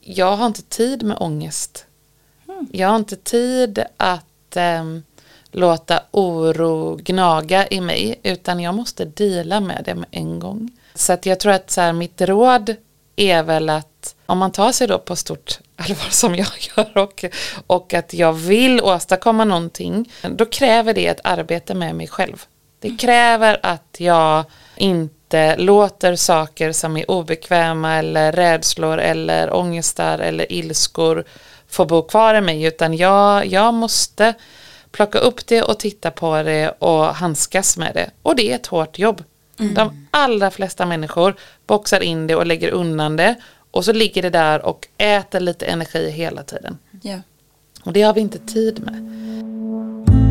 jag har inte tid med ångest. Jag har inte tid att ehm, låta oro gnaga i mig utan jag måste dela med det med en gång. Så att jag tror att så här, mitt råd är väl att om man tar sig då på stort allvar som jag gör och, och att jag vill åstadkomma någonting då kräver det ett arbete med mig själv. Det kräver att jag inte låter saker som är obekväma eller rädslor eller ångestar eller ilskor få bo kvar i mig utan jag, jag måste plocka upp det och titta på det och handskas med det. Och det är ett hårt jobb. Mm. De allra flesta människor boxar in det och lägger undan det och så ligger det där och äter lite energi hela tiden. Yeah. Och det har vi inte tid med.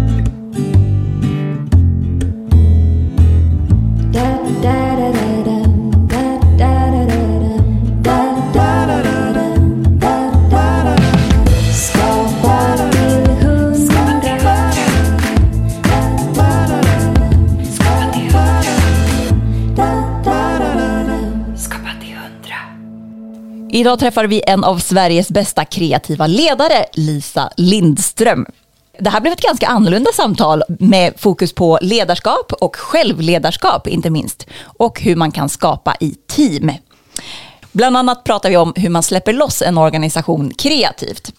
Idag träffar vi en av Sveriges bästa kreativa ledare, Lisa Lindström. Det här blev ett ganska annorlunda samtal med fokus på ledarskap och självledarskap inte minst. Och hur man kan skapa i team. Bland annat pratar vi om hur man släpper loss en organisation kreativt.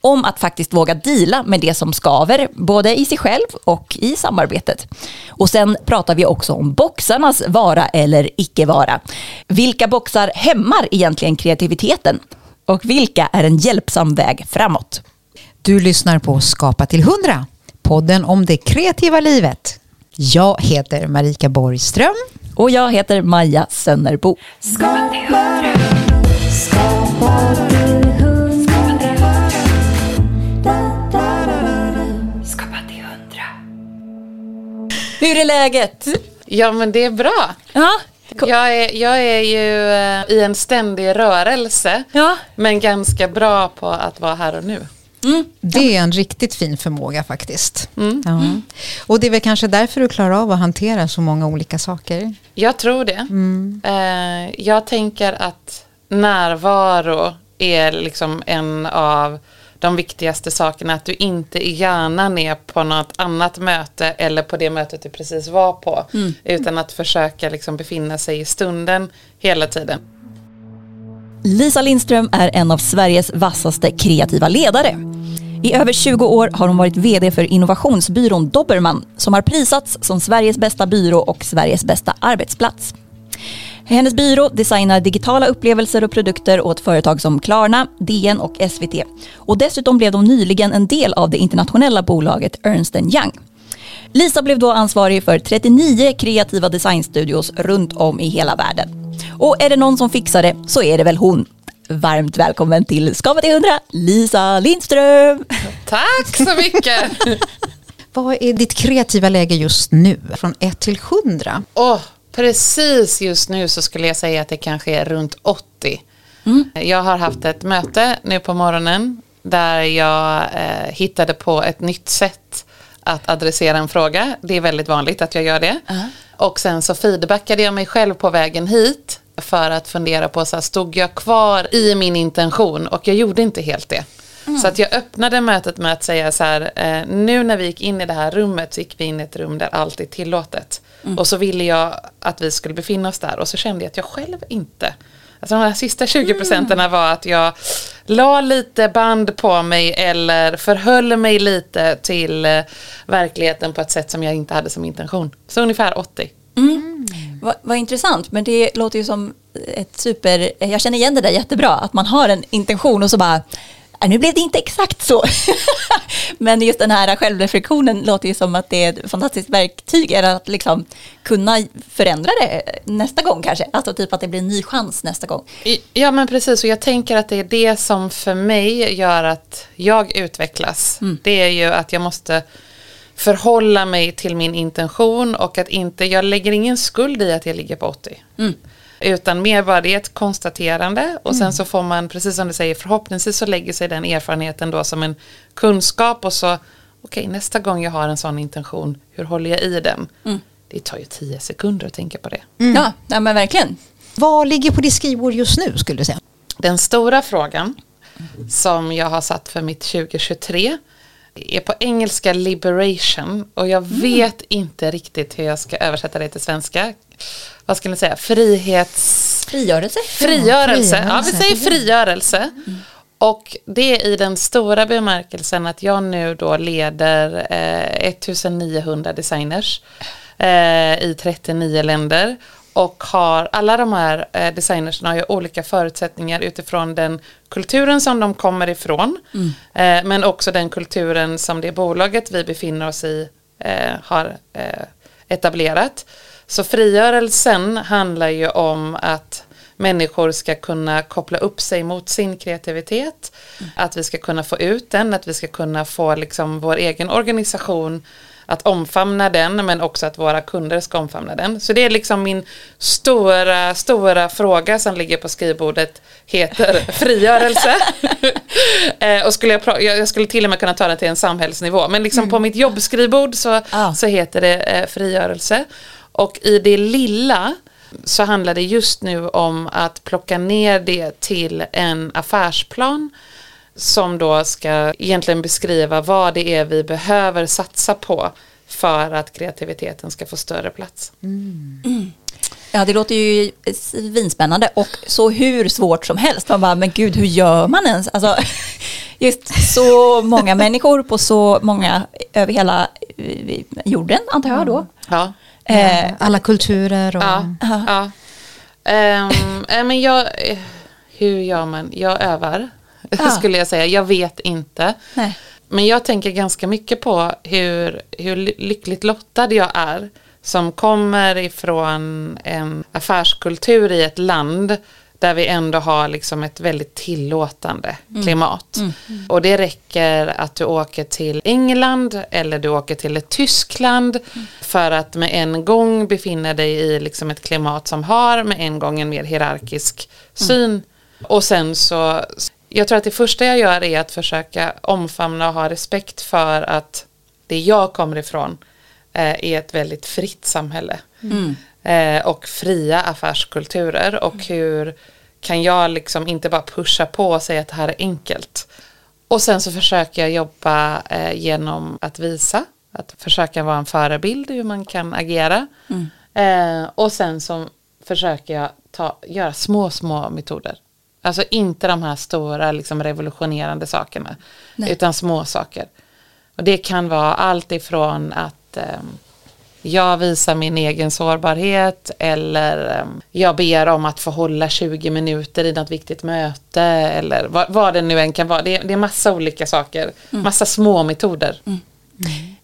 Om att faktiskt våga dela med det som skaver, både i sig själv och i samarbetet. Och sen pratar vi också om boxarnas vara eller icke vara. Vilka boxar hämmar egentligen kreativiteten? Och vilka är en hjälpsam väg framåt? Du lyssnar på Skapa till 100, podden om det kreativa livet. Jag heter Marika Borgström. Och jag heter Maja Sönnerbo. Skapa till 100. Skapa till 100. Skapa till 100. Hur är läget? Ja men det är bra. Ja. Jag är, jag är ju eh, i en ständig rörelse Ja. men ganska bra på att vara här och nu. Mm. Det är en riktigt fin förmåga faktiskt. Mm. Ja. Och det är väl kanske därför du klarar av att hantera så många olika saker. Jag tror det. Eh, jag tänker att närvaro är liksom en av de viktigaste sakerna. Att du inte i hjärnan är på något annat möte eller på det mötet du precis var på. Utan att försöka liksom befinna sig i stunden hela tiden. Lisa Lindström är en av Sveriges vassaste kreativa ledare. I över 20 år har hon varit VD för innovationsbyrån Dobermann som har prisats som Sveriges bästa byrå och Sveriges bästa arbetsplats. Hennes byrå designar digitala upplevelser och produkter åt företag som Klarna, DN och SVT. Och dessutom blev de nyligen en del av det internationella bolaget Ernst Young. Lisa blev då ansvarig för 39 kreativa designstudios runt om i hela världen. Och är det någon som fixar det så är det väl hon. Varmt välkommen till Skapa till 100, Lisa Lindström! Tack så mycket! Vad är ditt kreativa läge just nu? Från 1 till 100? Åh, precis just nu så skulle jag säga att det kanske är runt 80. Jag har haft ett möte nu på morgonen där jag eh, hittade på ett nytt sätt att adressera en fråga. Det är väldigt vanligt att jag gör det. Och sen så feedbackade jag mig själv på vägen hit för att fundera på så här, stod jag kvar i min intention och jag gjorde inte helt det. Så att jag öppnade mötet med att säga så här, eh, nu när vi gick in i det här rummet så gick vi in i ett rum där allt är tillåtet. Och så ville jag att vi skulle befinna oss där och så kände jag att jag själv inte. Alltså de här sista 20 procenten var att jag la lite band på mig eller förhöll mig lite till eh, verkligheten på ett sätt som jag inte hade som intention. Så ungefär 80. Vad, vad intressant, men det låter ju som ett super... Jag känner igen det där jättebra, att man har en intention och så bara "Nej, nu blev det inte exakt så. Men just den här självreflektionen låter ju som att det är ett fantastiskt verktyg, eller att liksom kunna förändra det nästa gång kanske. Alltså typ att det blir en ny chans nästa gång. Ja men precis och jag tänker att det är det som för mig gör att jag utvecklas. Det är ju att jag måste förhålla mig till min intention och att inte, jag lägger ingen skuld i att jag ligger på 80. Utan mer bara det är ett konstaterande och sen så får man, precis som du säger, förhoppningsvis så lägger sig den erfarenheten då som en kunskap och så, okej nästa gång jag har en sån intention, hur håller jag i den? Det tar ju tio sekunder att tänka på det. Ja, ja, men verkligen. Vad ligger på ditt skrivbord just nu skulle du säga? Den stora frågan som jag har satt för mitt 2023 är på engelska liberation och jag vet inte riktigt hur jag ska översätta det till svenska. Vad ska ni säga? Frihets... Frigörelse. Frigörelse. Ja, vi säger frigörelse. Och det är i den stora bemärkelsen att jag nu då leder eh, 1900 designers eh, i 39 länder. Och har, alla de här eh, har ju olika förutsättningar utifrån den kulturen som de kommer ifrån. Eh, men också den kulturen som det bolaget vi befinner oss i eh, har eh, etablerat. Så frigörelsen handlar ju om att människor ska kunna koppla upp sig mot sin kreativitet. Att vi ska kunna få ut den, att vi ska kunna få liksom vår egen organisation att omfamna den men också att våra kunder ska omfamna den. Så det är liksom min stora, stora fråga som ligger på skrivbordet heter frigörelse. eh, och skulle jag, jag, skulle till och med kunna ta det till en samhällsnivå men liksom på mitt jobbskrivbord så, Ah. så heter det eh, frigörelse. Och i det lilla så handlar det just nu om att plocka ner det till en affärsplan som då ska egentligen beskriva vad det är vi behöver satsa på för att kreativiteten ska få större plats. Ja, det låter ju svinspännande och så hur svårt som helst. Man bara, men gud, hur gör man ens? Alltså, just så många människor på så många, över hela eh, jorden, antar jag då. Ja. Eh, Alla kulturer och... Ja, ja. Eh, men jag, eh, hur gör man? Jag övar, Ja. skulle jag säga. Jag vet inte. nej. Men jag tänker ganska mycket på hur, hur ly- lyckligt lottad jag är som kommer ifrån en affärskultur i ett land där vi ändå har liksom ett väldigt tillåtande klimat. Och det räcker att du åker till England eller du åker till ett Tyskland för att med en gång befinna dig i liksom ett klimat som har med en gång en mer hierarkisk syn. Och sen så, jag tror att det första jag gör är att försöka omfamna och ha respekt för att det jag kommer ifrån eh, är ett väldigt fritt samhälle. Eh, och fria affärskulturer och hur kan jag liksom inte bara pusha på och säga att det här är enkelt. Och sen så försöker jag jobba eh, genom att visa, att försöka vara en förebild hur man kan agera. Eh, och sen så försöker jag ta, göra små, små metoder. Alltså inte de här stora liksom revolutionerande sakerna, Nej. utan små saker. Och det kan vara allt ifrån att ehm, jag visar min egen sårbarhet eller ehm, jag ber om att få hålla 20 minuter i något viktigt möte eller vad, vad det nu än kan vara. Det det är massa olika saker, massa små metoder.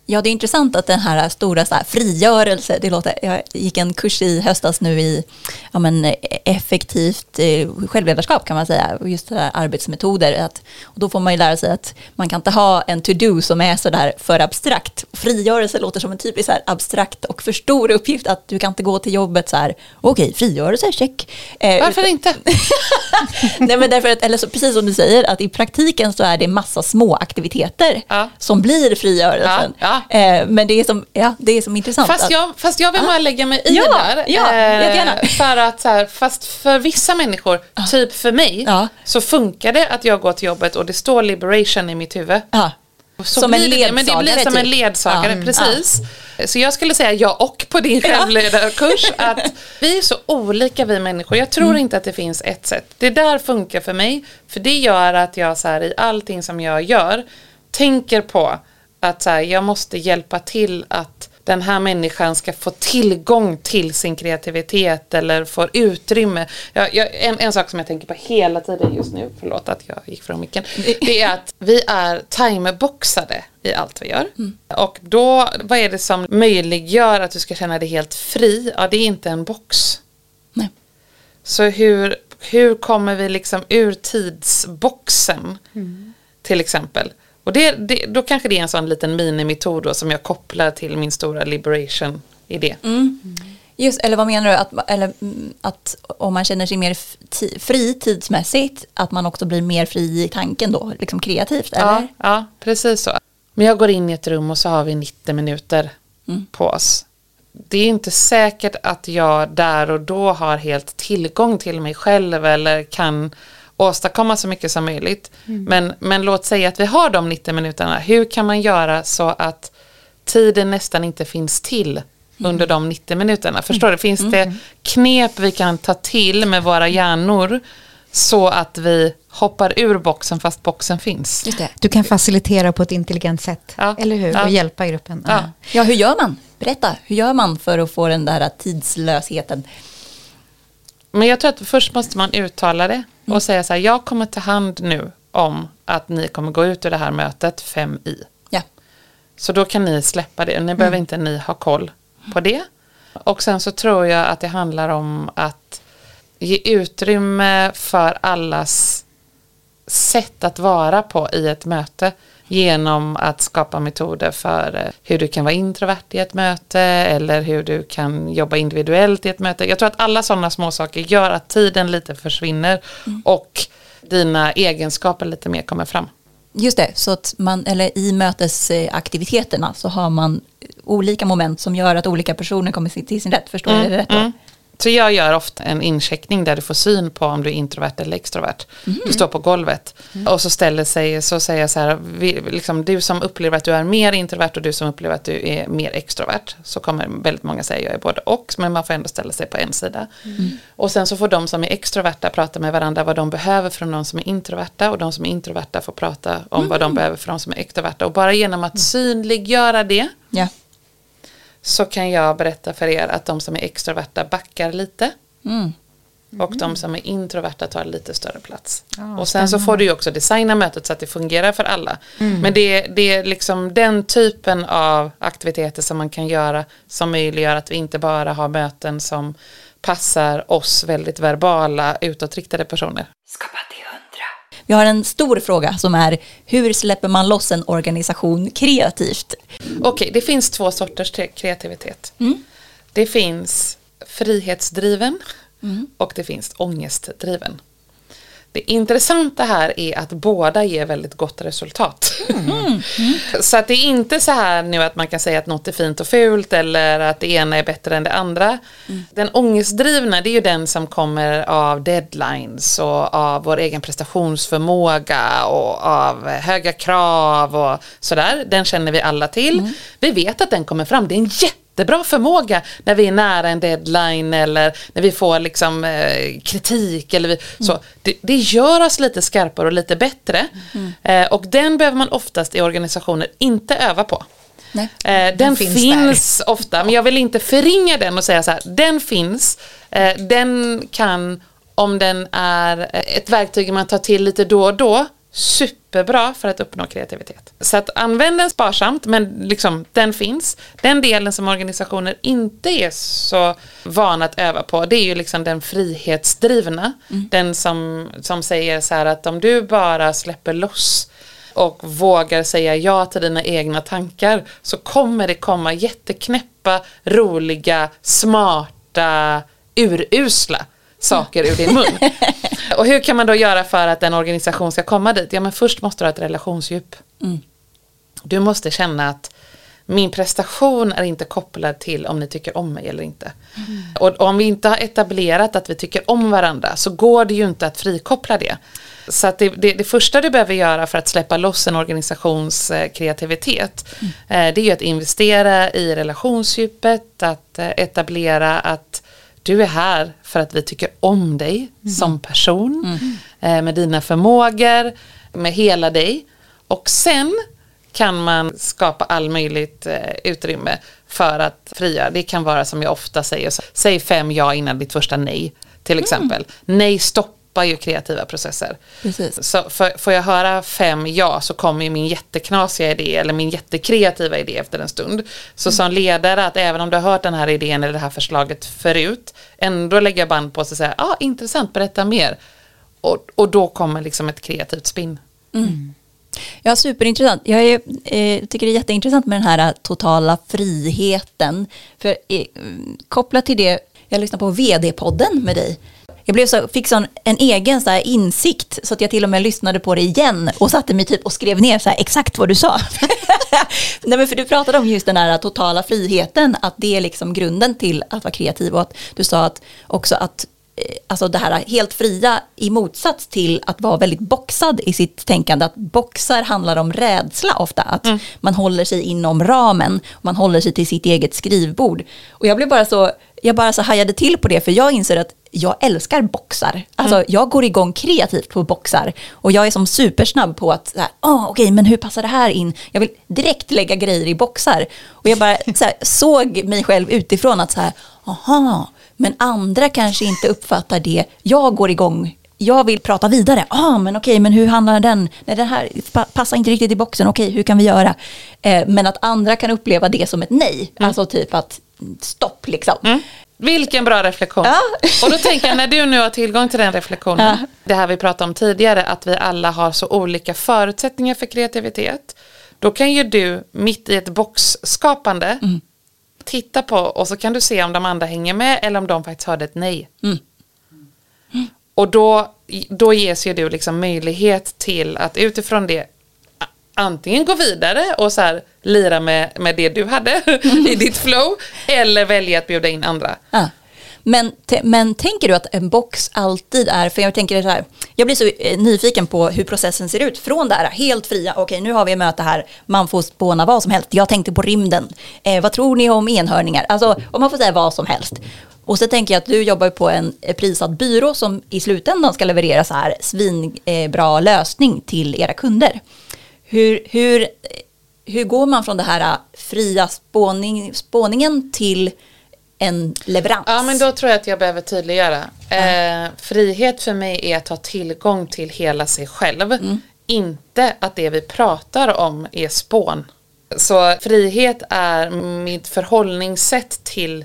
Ja, det är intressant att den här stora så här, frigörelse, det låter, jag gick en kurs i höstas nu i ja, men, effektivt eh, självledarskap kan man säga, och just det här arbetsmetoder. Att, och då får man ju lära sig att man kan inte ha en to-do som är så där för abstrakt. Frigörelse låter som en typisk så här, abstrakt och för stor uppgift, att du kan inte gå till jobbet så här, okej, frigörelse, check. Eh, Varför inte? Nej men därför att, eller så, precis som du säger, att i praktiken så är det massa små aktiviteter Ja. som blir frigörelsen. Ja, Eh, men det är som, ja, det är som intressant. Fast jag, fast jag vill bara lägga mig i Ja, där. ja, eh, för att så här, fast för vissa människor, typ för mig, Ja. så funkar det att jag går till jobbet och det står liberation i mitt huvud. ja. Så Som en blir det, men det blir ledsagare, som en typ. ledsagare, Ja. precis. Så jag skulle säga ja och på din självledarkurs. Att vi är så olika vi människor. Jag tror inte att det finns ett sätt. Det där funkar för mig. För det gör att jag så här, i allting som jag gör tänker på att så här, jag måste hjälpa till att den här människan ska få tillgång till sin kreativitet eller får utrymme. Jag, jag, en, en sak som jag tänker på hela tiden just nu, förlåt att jag gick från micken, det är att vi är timerboxade i allt vi gör. Och då, vad är det som möjliggör att du ska känna dig helt fri? Ja, det är inte en box. Nej. Så hur, hur kommer vi liksom ur tidsboxen till exempel? Och det, det, då kanske det är en sån liten minimetod då som jag kopplar till min stora liberation-idé. Just, eller vad menar du? Att, eller, mm, att om man känner sig mer fri tidsmässigt, att man också blir mer fri i tanken då, liksom kreativt? Eller? Ja, ja, precis så. Men jag går in i ett rum och så har vi 90 minuter på oss. Det är inte säkert att jag där och då har helt tillgång till mig själv eller kan åstadkomma så mycket som möjligt. Men, men låt säga att vi har de 90 minuterna. Hur kan man göra så att tiden nästan inte finns till under de 90 minuterna? Förstår du? Finns det knep vi kan ta till med våra hjärnor så att vi hoppar ur boxen fast boxen finns? Just det. Du kan facilitera på ett intelligent sätt, Ja. eller hur? Ja. Och hjälpa gruppen. Ja. Ja, hur gör man? Berätta, hur gör man för att få den där tidslösheten? Men jag tror att först måste man uttala det och säga så här, jag kommer ta hand nu om att ni kommer gå ut ur det här mötet fem i. Ja. Så då kan ni släppa det, ni behöver inte ni ha koll på det. Och sen så tror jag att det handlar om att ge utrymme för allas sätt att vara på i ett möte genom att skapa metoder för eh, hur du kan vara introvert i ett möte eller hur du kan jobba individuellt i ett möte. Jag tror att alla sådana små saker gör att tiden lite försvinner och dina egenskaper lite mer kommer fram. Just det, så att man, eller i mötesaktiviteterna så har man olika moment som gör att olika personer kommer till sin rätt. Förstår jag det rätt då? Mm. Så jag gör ofta en incheckning där du får syn på om du är introvert eller extrovert. Du står på golvet och så ställer sig, så säger jag så här, vi, liksom, du som upplever att du är mer introvert och du som upplever att du är mer extrovert. Så kommer väldigt många säga jag är både och, men man får ändå ställa sig på en sida. Och sen så får de som är extroverta prata med varandra vad de behöver från de som är introverta och de som är introverta får prata om vad de behöver från de som är extroverta. Och bara genom att synliggöra det Ja. Så kan jag berätta för er att de som är extroverta backar lite. Mm. Och de som är introverta tar lite större plats. Ja, och sen så får du ju också designa mötet så att det fungerar för alla. Men det, det är liksom den typen av aktiviteter som man kan göra som möjliggör att vi inte bara har möten som passar oss väldigt verbala utåtriktade personer. Skapa till Vi har en stor fråga som är hur släpper man loss en organisation kreativt? Okej, det finns två sorters te- kreativitet. Det finns frihetsdriven och det finns ångestdriven. Det intressanta här är att båda ger väldigt gott resultat. Så att det är inte så här nu att man kan säga att något är fint och fult eller att det ena är bättre än det andra. Den ångestdrivna det är ju den som kommer av deadlines och av vår egen prestationsförmåga och av höga krav och sådär. Den känner vi alla till. Vi vet att den kommer fram. Det är en jättebra förmåga när vi är nära en deadline eller när vi får liksom, eh, kritik. Eller vi, så. Det, det gör oss lite skarpare och lite bättre. Eh, och den behöver man oftast i organisationer inte öva på. Nej. Eh, den, finns finns, ofta, men jag vill inte förringa den och säga så här, den finns, eh, den kan, om den är ett verktyg man tar till lite då och då, superbra för att uppnå kreativitet. Så att använd den sparsamt, men liksom, den finns. Den delen som organisationer inte är så vana att öva på, det är ju liksom den frihetsdrivna. Den som, som säger så här att om du bara släpper loss och vågar säga ja till dina egna tankar så kommer det komma jätteknäppa, roliga, smarta, urusla saker ur din mun. och hur kan man då göra för att en organisation ska komma dit? Ja men först måste du ha ett relationsdjup. Du måste känna att min prestation är inte kopplad till om ni tycker om mig eller inte. Och om vi inte har etablerat att vi tycker om varandra så går det ju inte att frikoppla det. Så att det, det, det första du behöver göra för att släppa loss en organisations eh, kreativitet eh, det är ju att investera i relationsdjupet, att eh, etablera att du är här för att vi tycker om dig som person, eh, med dina förmågor, med hela dig. Och sen kan man skapa all möjligt eh, utrymme för att frigöra. Det kan vara som jag ofta säger, säg fem ja innan ditt första nej till exempel. Nej stoppar ju kreativa processer. Precis. Så för, får jag höra fem ja så kommer ju min jätteknasiga idé eller min jättekreativa idé efter en stund. Så som ledare att även om du har hört den här idén eller det här förslaget förut ändå lägga band på sig och säga, ja ah, intressant, berätta mer. Och, och då kommer liksom ett kreativt spinn. Ja, superintressant. Jag är, eh, tycker det är jätteintressant med den här eh, totala friheten. För eh, kopplat till det, jag lyssnade på vd-podden med dig. Jag blev så, fick sån, en egen så insikt så att jag till och med lyssnade på det igen och satte mig typ och skrev ner så exakt vad du sa. Nej, men för du pratade om just den här totala friheten, att det är liksom grunden till att vara kreativ och att du sa att också att eh, alltså det här helt fria i motsats till att vara väldigt boxad i sitt tänkande. Att boxar handlar om rädsla ofta, att mm. man håller sig inom ramen, man håller sig till sitt eget skrivbord. Och jag blev bara så, jag bara så hajade till på det, för jag inser att jag älskar boxar. Alltså mm. jag går igång kreativt på boxar. Och jag är som supersnabb på att, oh, okej okay, men hur passar det här in? Jag vill direkt lägga grejer i boxar. Och jag bara så här, såg mig själv utifrån att så här, aha, men andra kanske inte uppfattar det. Jag går igång jag vill prata vidare. ah, men okej, men hur handlar den? Nej, den här passar inte riktigt i boxen. Okej, hur kan vi göra? Eh, men att andra kan uppleva det som ett nej. Mm. Alltså typ att stopp liksom. Mm. Vilken bra reflektion. Ja. Och då tänker jag när du nu har tillgång till den reflektionen. Ja. Det här vi pratade om tidigare, att vi alla har så olika förutsättningar för kreativitet. Då kan ju du mitt i ett boxskapande mm. titta på och så kan du se om de andra hänger med eller om de faktiskt hörde ett nej. Mm. Och då, då ges ju du liksom möjlighet till att utifrån det antingen gå vidare och så här, lira med, med det du hade i ditt flow eller välja att bjuda in andra. Ah. Men, men tänker du att en box alltid är, för jag tänker så här, jag blir så eh, nyfiken på hur processen ser ut från det här helt fria, okej nu har vi ett möte här, man får spåna vad som helst, jag tänkte på rymden, eh, vad tror ni om enhörningar, alltså om man får säga vad som helst. Och så tänker jag att du jobbar på en eh, prisad byrå som i slutändan ska leverera så här svinbra eh, lösning till era kunder. Hur, hur, hur går man från det här fria spåning, spåningen till en leverans? Ja, men då tror jag att jag behöver tydliggöra. Mm. Eh, frihet för mig är att ha tillgång till hela sig själv. Mm. Inte att det vi pratar om är spån. Så frihet är mitt förhållningssätt till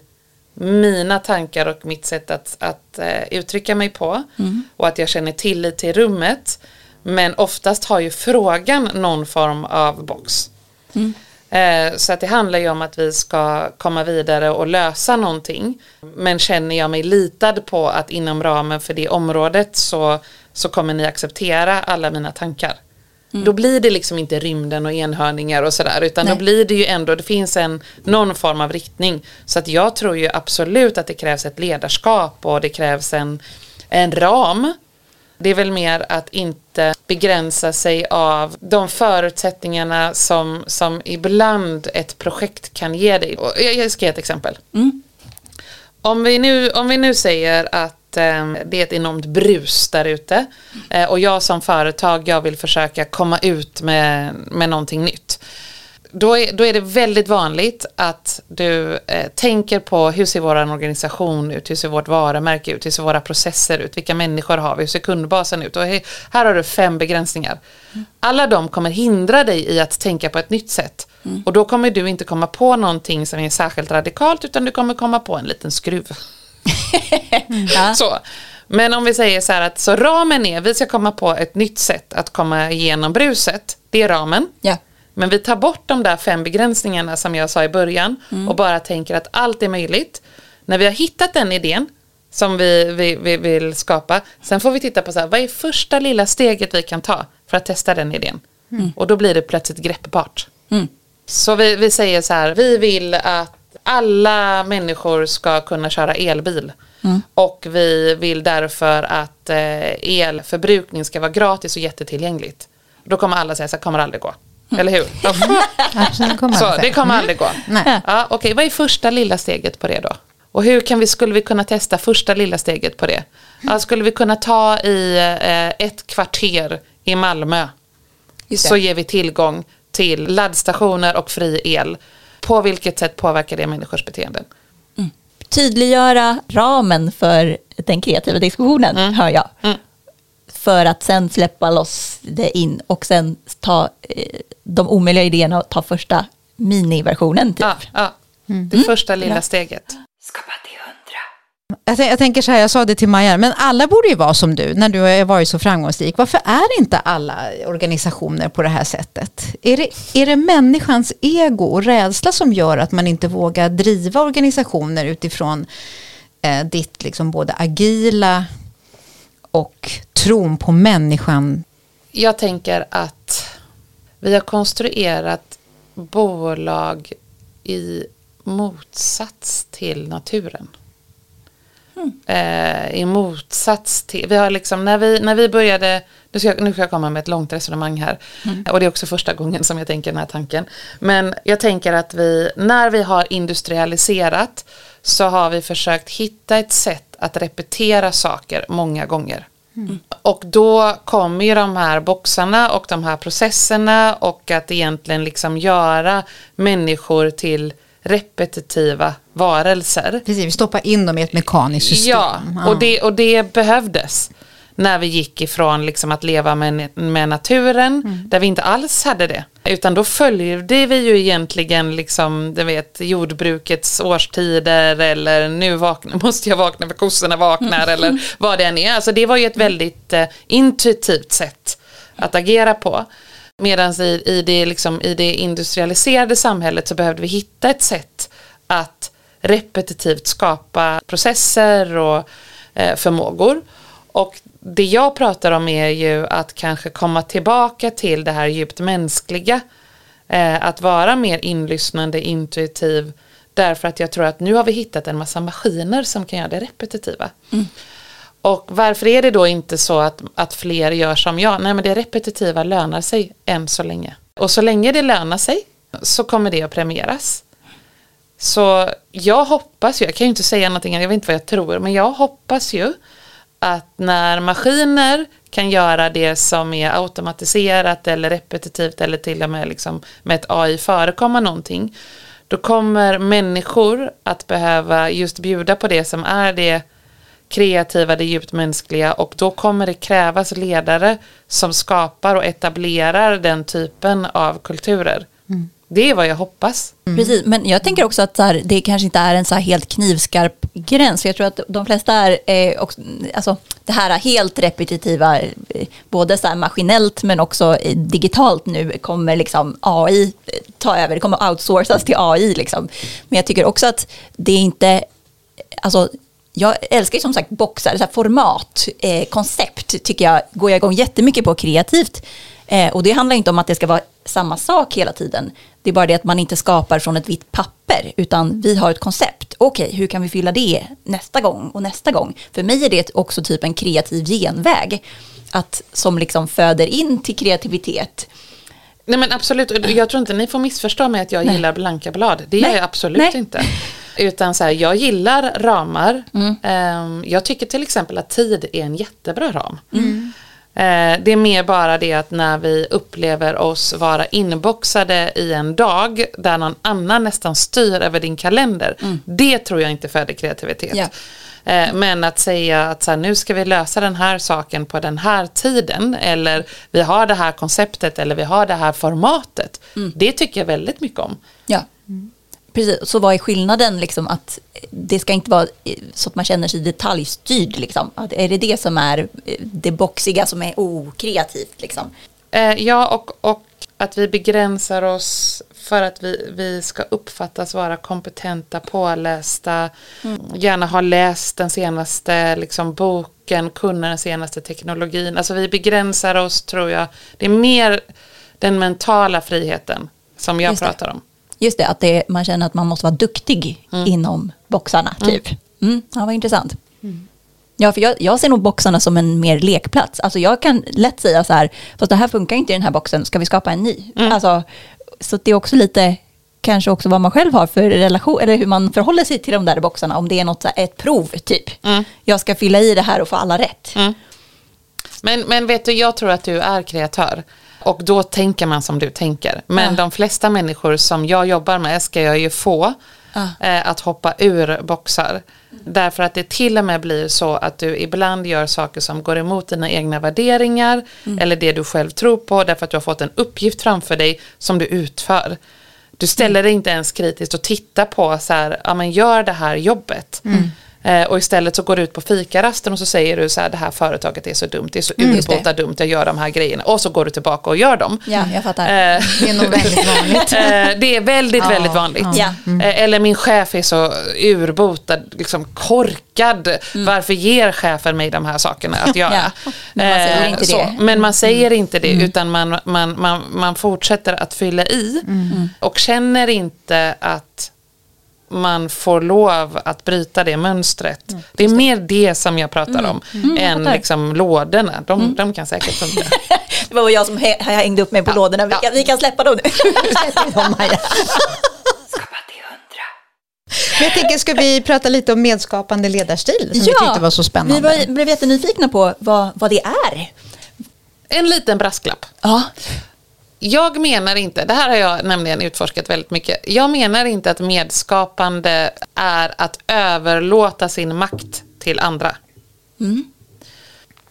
mina tankar och mitt sätt att, att uh, uttrycka mig på. Mm. Och att jag känner tillit till rummet. Men oftast har ju frågan någon form av box. Mm. Eh, så att det handlar ju om att vi ska komma vidare och lösa någonting. Men känner jag mig litad på att inom ramen för det området så, så kommer ni acceptera alla mina tankar. Mm. Då blir det liksom inte rymden och enhörningar och sådär utan Nej. då blir det ju ändå, det finns en, någon form av riktning. Så att jag tror ju absolut att det krävs ett ledarskap och det krävs en, en ram det är väl mer att inte begränsa sig av de förutsättningarna som, som ibland ett projekt kan ge dig. Jag ska ge ett exempel. Mm. Om, vi nu, om vi nu säger att eh, det är ett enormt brus där ute eh, och jag som företag jag vill försöka komma ut med, med någonting nytt då är, då är det väldigt vanligt att du eh, tänker på hur ser vår organisation ut, hur ser vårt varumärke ut, hur ser våra processer ut, vilka människor har vi, hur ser kundbasen ut och här har du fem begränsningar. Mm. Alla de kommer hindra dig i att tänka på ett nytt sätt mm. och då kommer du inte komma på någonting som är särskilt radikalt utan du kommer komma på en liten skruv. mm. så. Men om vi säger så här att så ramen är, vi ska komma på ett nytt sätt att komma igenom bruset, det är ramen. Ja. Men vi tar bort de där fem begränsningarna som jag sa i början mm. och bara tänker att allt är möjligt. När vi har hittat den idén som vi, vi, vi vill skapa, sen får vi titta på så här, vad är första lilla steget vi kan ta för att testa den idén. Mm. Och då blir det plötsligt greppbart. Mm. Så vi, vi säger så här, vi vill att alla människor ska kunna köra elbil. Mm. Och vi vill därför att eh, elförbrukning ska vara gratis och jättetillgängligt. Då kommer alla säga så här, kommer aldrig gå. Eller hur? så det kommer aldrig gå. Nej. Ja, Okej, okay. vad är första lilla steget på det då? Och hur kan vi, skulle vi kunna testa första lilla steget på det? Ja, skulle vi kunna ta i eh, ett kvarter i Malmö så ger vi tillgång till laddstationer och fri el. På vilket sätt påverkar det människors beteenden? Mm. Tydliggöra ramen för den kreativa diskussionen, mm. hör jag. Mm för att sen släppa loss det in och sen ta eh, de omöjliga idéerna och ta första miniversionen. Typ. Ja, ja. Mm. det första lilla ja. steget. Skapa till hundra. Jag, jag tänker så här, jag sa det till Maja, men alla borde ju vara som du när du har varit så framgångsrik. Varför är inte alla organisationer på det här sättet? Är det, är det människans ego och rädsla som gör att man inte vågar driva organisationer utifrån eh, ditt liksom både agila och tron på människan? Jag tänker att vi har konstruerat bolag i motsats till naturen. Eh, I motsats till, vi har liksom, när vi, när vi började, nu ska, jag, nu ska jag komma med ett långt resonemang här. Och det är också första gången som jag tänker den här tanken. Men jag tänker att vi, när vi har industrialiserat så har vi försökt hitta ett sätt att repetera saker många gånger. Och då kommer ju de här boxarna och de här processerna och att egentligen liksom göra människor till repetitiva varelser. Precis, vi stoppar in dem i ett mekaniskt system. Ja, och det, och det behövdes när vi gick ifrån liksom att leva med, med naturen, Mm. där vi inte alls hade det. Utan då följde vi ju egentligen liksom, du vet, jordbrukets årstider eller nu vakna, måste jag vakna för kossorna vaknar eller vad det än är. Alltså det var ju ett väldigt eh, intuitivt sätt att agera på. Medan i, i, det, liksom, i det industrialiserade samhället så behövde vi hitta ett sätt att repetitivt skapa processer och eh, förmågor. Och det jag pratar om är ju att kanske komma tillbaka till det här djupt mänskliga. Eh, att vara mer inlyssnande, intuitiv. Därför att jag tror att nu har vi hittat en massa maskiner som kan göra det repetitiva. Och varför är det då inte så att, att fler gör som jag? Nej men det repetitiva lönar sig än så länge. Och så länge det lönar sig så kommer det att premieras. Så jag hoppas ju, jag kan ju inte säga någonting, jag vet inte vad jag tror, men jag hoppas ju att när maskiner kan göra det som är automatiserat eller repetitivt eller till och med liksom med ett AI förekomma någonting, då kommer människor att behöva just bjuda på det som är det kreativa, det djupt mänskliga och då kommer det krävas ledare som skapar och etablerar den typen av kulturer. Mm. Det är vad jag hoppas. Mm. Precis, men jag tänker också att så här, det kanske inte är en så här helt knivskarp gräns. För jag tror att de flesta är eh, också, alltså, det här helt repetitiva, eh, både så här maskinellt men också eh, digitalt nu kommer liksom AI eh, ta över. Det kommer outsourcas till AI. Liksom. Men jag tycker också att det är inte, alltså jag älskar ju som sagt boxar, så här format, eh, koncept tycker jag går jag igång jättemycket på kreativt. Eh, och det handlar inte om att det ska vara samma sak hela tiden. Det är bara det att man inte skapar från ett vitt papper, utan vi har ett koncept. Okej, hur kan vi fylla det nästa gång och nästa gång? För mig är det också typ en kreativ genväg, att, som liksom föder in till kreativitet. Nej men absolut, jag tror inte ni får missförstå mig att jag Nej. gillar blanka blad. Det gör jag absolut Nej. inte. Utan så här, jag gillar ramar. Mm. Ehm, jag tycker till exempel att tid är en jättebra ram. Mm. Eh, det är mer bara det att när vi upplever oss vara inboxade i en dag där någon annan nästan styr över din kalender. Det tror jag inte föder kreativitet. Eh, Men att säga att så här, nu ska vi lösa den här saken på den här tiden eller vi har det här konceptet eller vi har det här formatet. Det tycker jag väldigt mycket om. Ja. Precis, så vad är skillnaden liksom att det ska inte vara så att man känner sig detaljstyrd liksom? Att är det det som är eh, det boxiga som är okreativt liksom? Eh, ja, och, och att vi begränsar oss för att vi, vi ska uppfattas vara kompetenta, pålästa, gärna ha läst den senaste liksom, boken, kunna den senaste teknologin. Alltså vi begränsar oss, tror jag. Det är mer den mentala friheten som jag pratar om. Just det, att det, man känner att man måste vara duktig inom boxarna typ. Mm. Ja, vad intressant. Ja, för jag, jag ser nog boxarna som en mer lekplats. Alltså jag kan lätt säga så här, fast det här funkar inte i den här boxen, ska vi skapa en ny? Alltså, så det är också lite, kanske också vad man själv har för relation, eller hur man förhåller sig till de där boxarna, om det är något, så här, ett prov typ. Mm. Jag ska fylla i det här och få alla rätt. Men, men vet du, jag tror att du är kreatör. Och då tänker man som du tänker. Men de flesta människor som jag jobbar med ska jag ju få Ja. eh, att hoppa ur boxar. Därför att det till och med blir så att du ibland gör saker som går emot dina egna värderingar. Eller det du själv tror på. Därför att du har fått en uppgift framför dig som du utför. Du ställer dig inte ens kritiskt och tittar på så här, ja men gör det här jobbet. Eh, och istället så går du ut på fikarasten och så säger du så här, det här företaget är så dumt, det är så just urbota dumt, jag gör de här grejerna. Och så går du tillbaka och gör dem. Ja, jag fattar. Eh, Det är nog väldigt vanligt. Eh, det är väldigt, Ja, väldigt vanligt. ja. Eh, Eller min chef är så urbotad, liksom korkad. Varför ger chefen mig de här sakerna att göra? Mm. Ja, men man säger Eh, inte så. det. Men man säger inte det, utan man, man, man, man fortsätter att fylla i. Och känner inte att man får lov att bryta det mönstret. det är mer det som jag pratar om än fattar. liksom lådorna. De, de kan säkert funka. Det var jag som hä- hängde upp mig på lådorna. Vi kan, vi kan släppa dem nu. Släpp dem, Maja. Men jag tänker, ska vi prata lite om medskapande ledarstil som vi tyckte var så spännande? Vi var, blev jättenyfikna på vad, vad det är. En liten brasklapp. Ja. Jag menar inte, det här har jag nämligen utforskat väldigt mycket. Jag menar inte att medskapande är att överlåta sin makt till andra.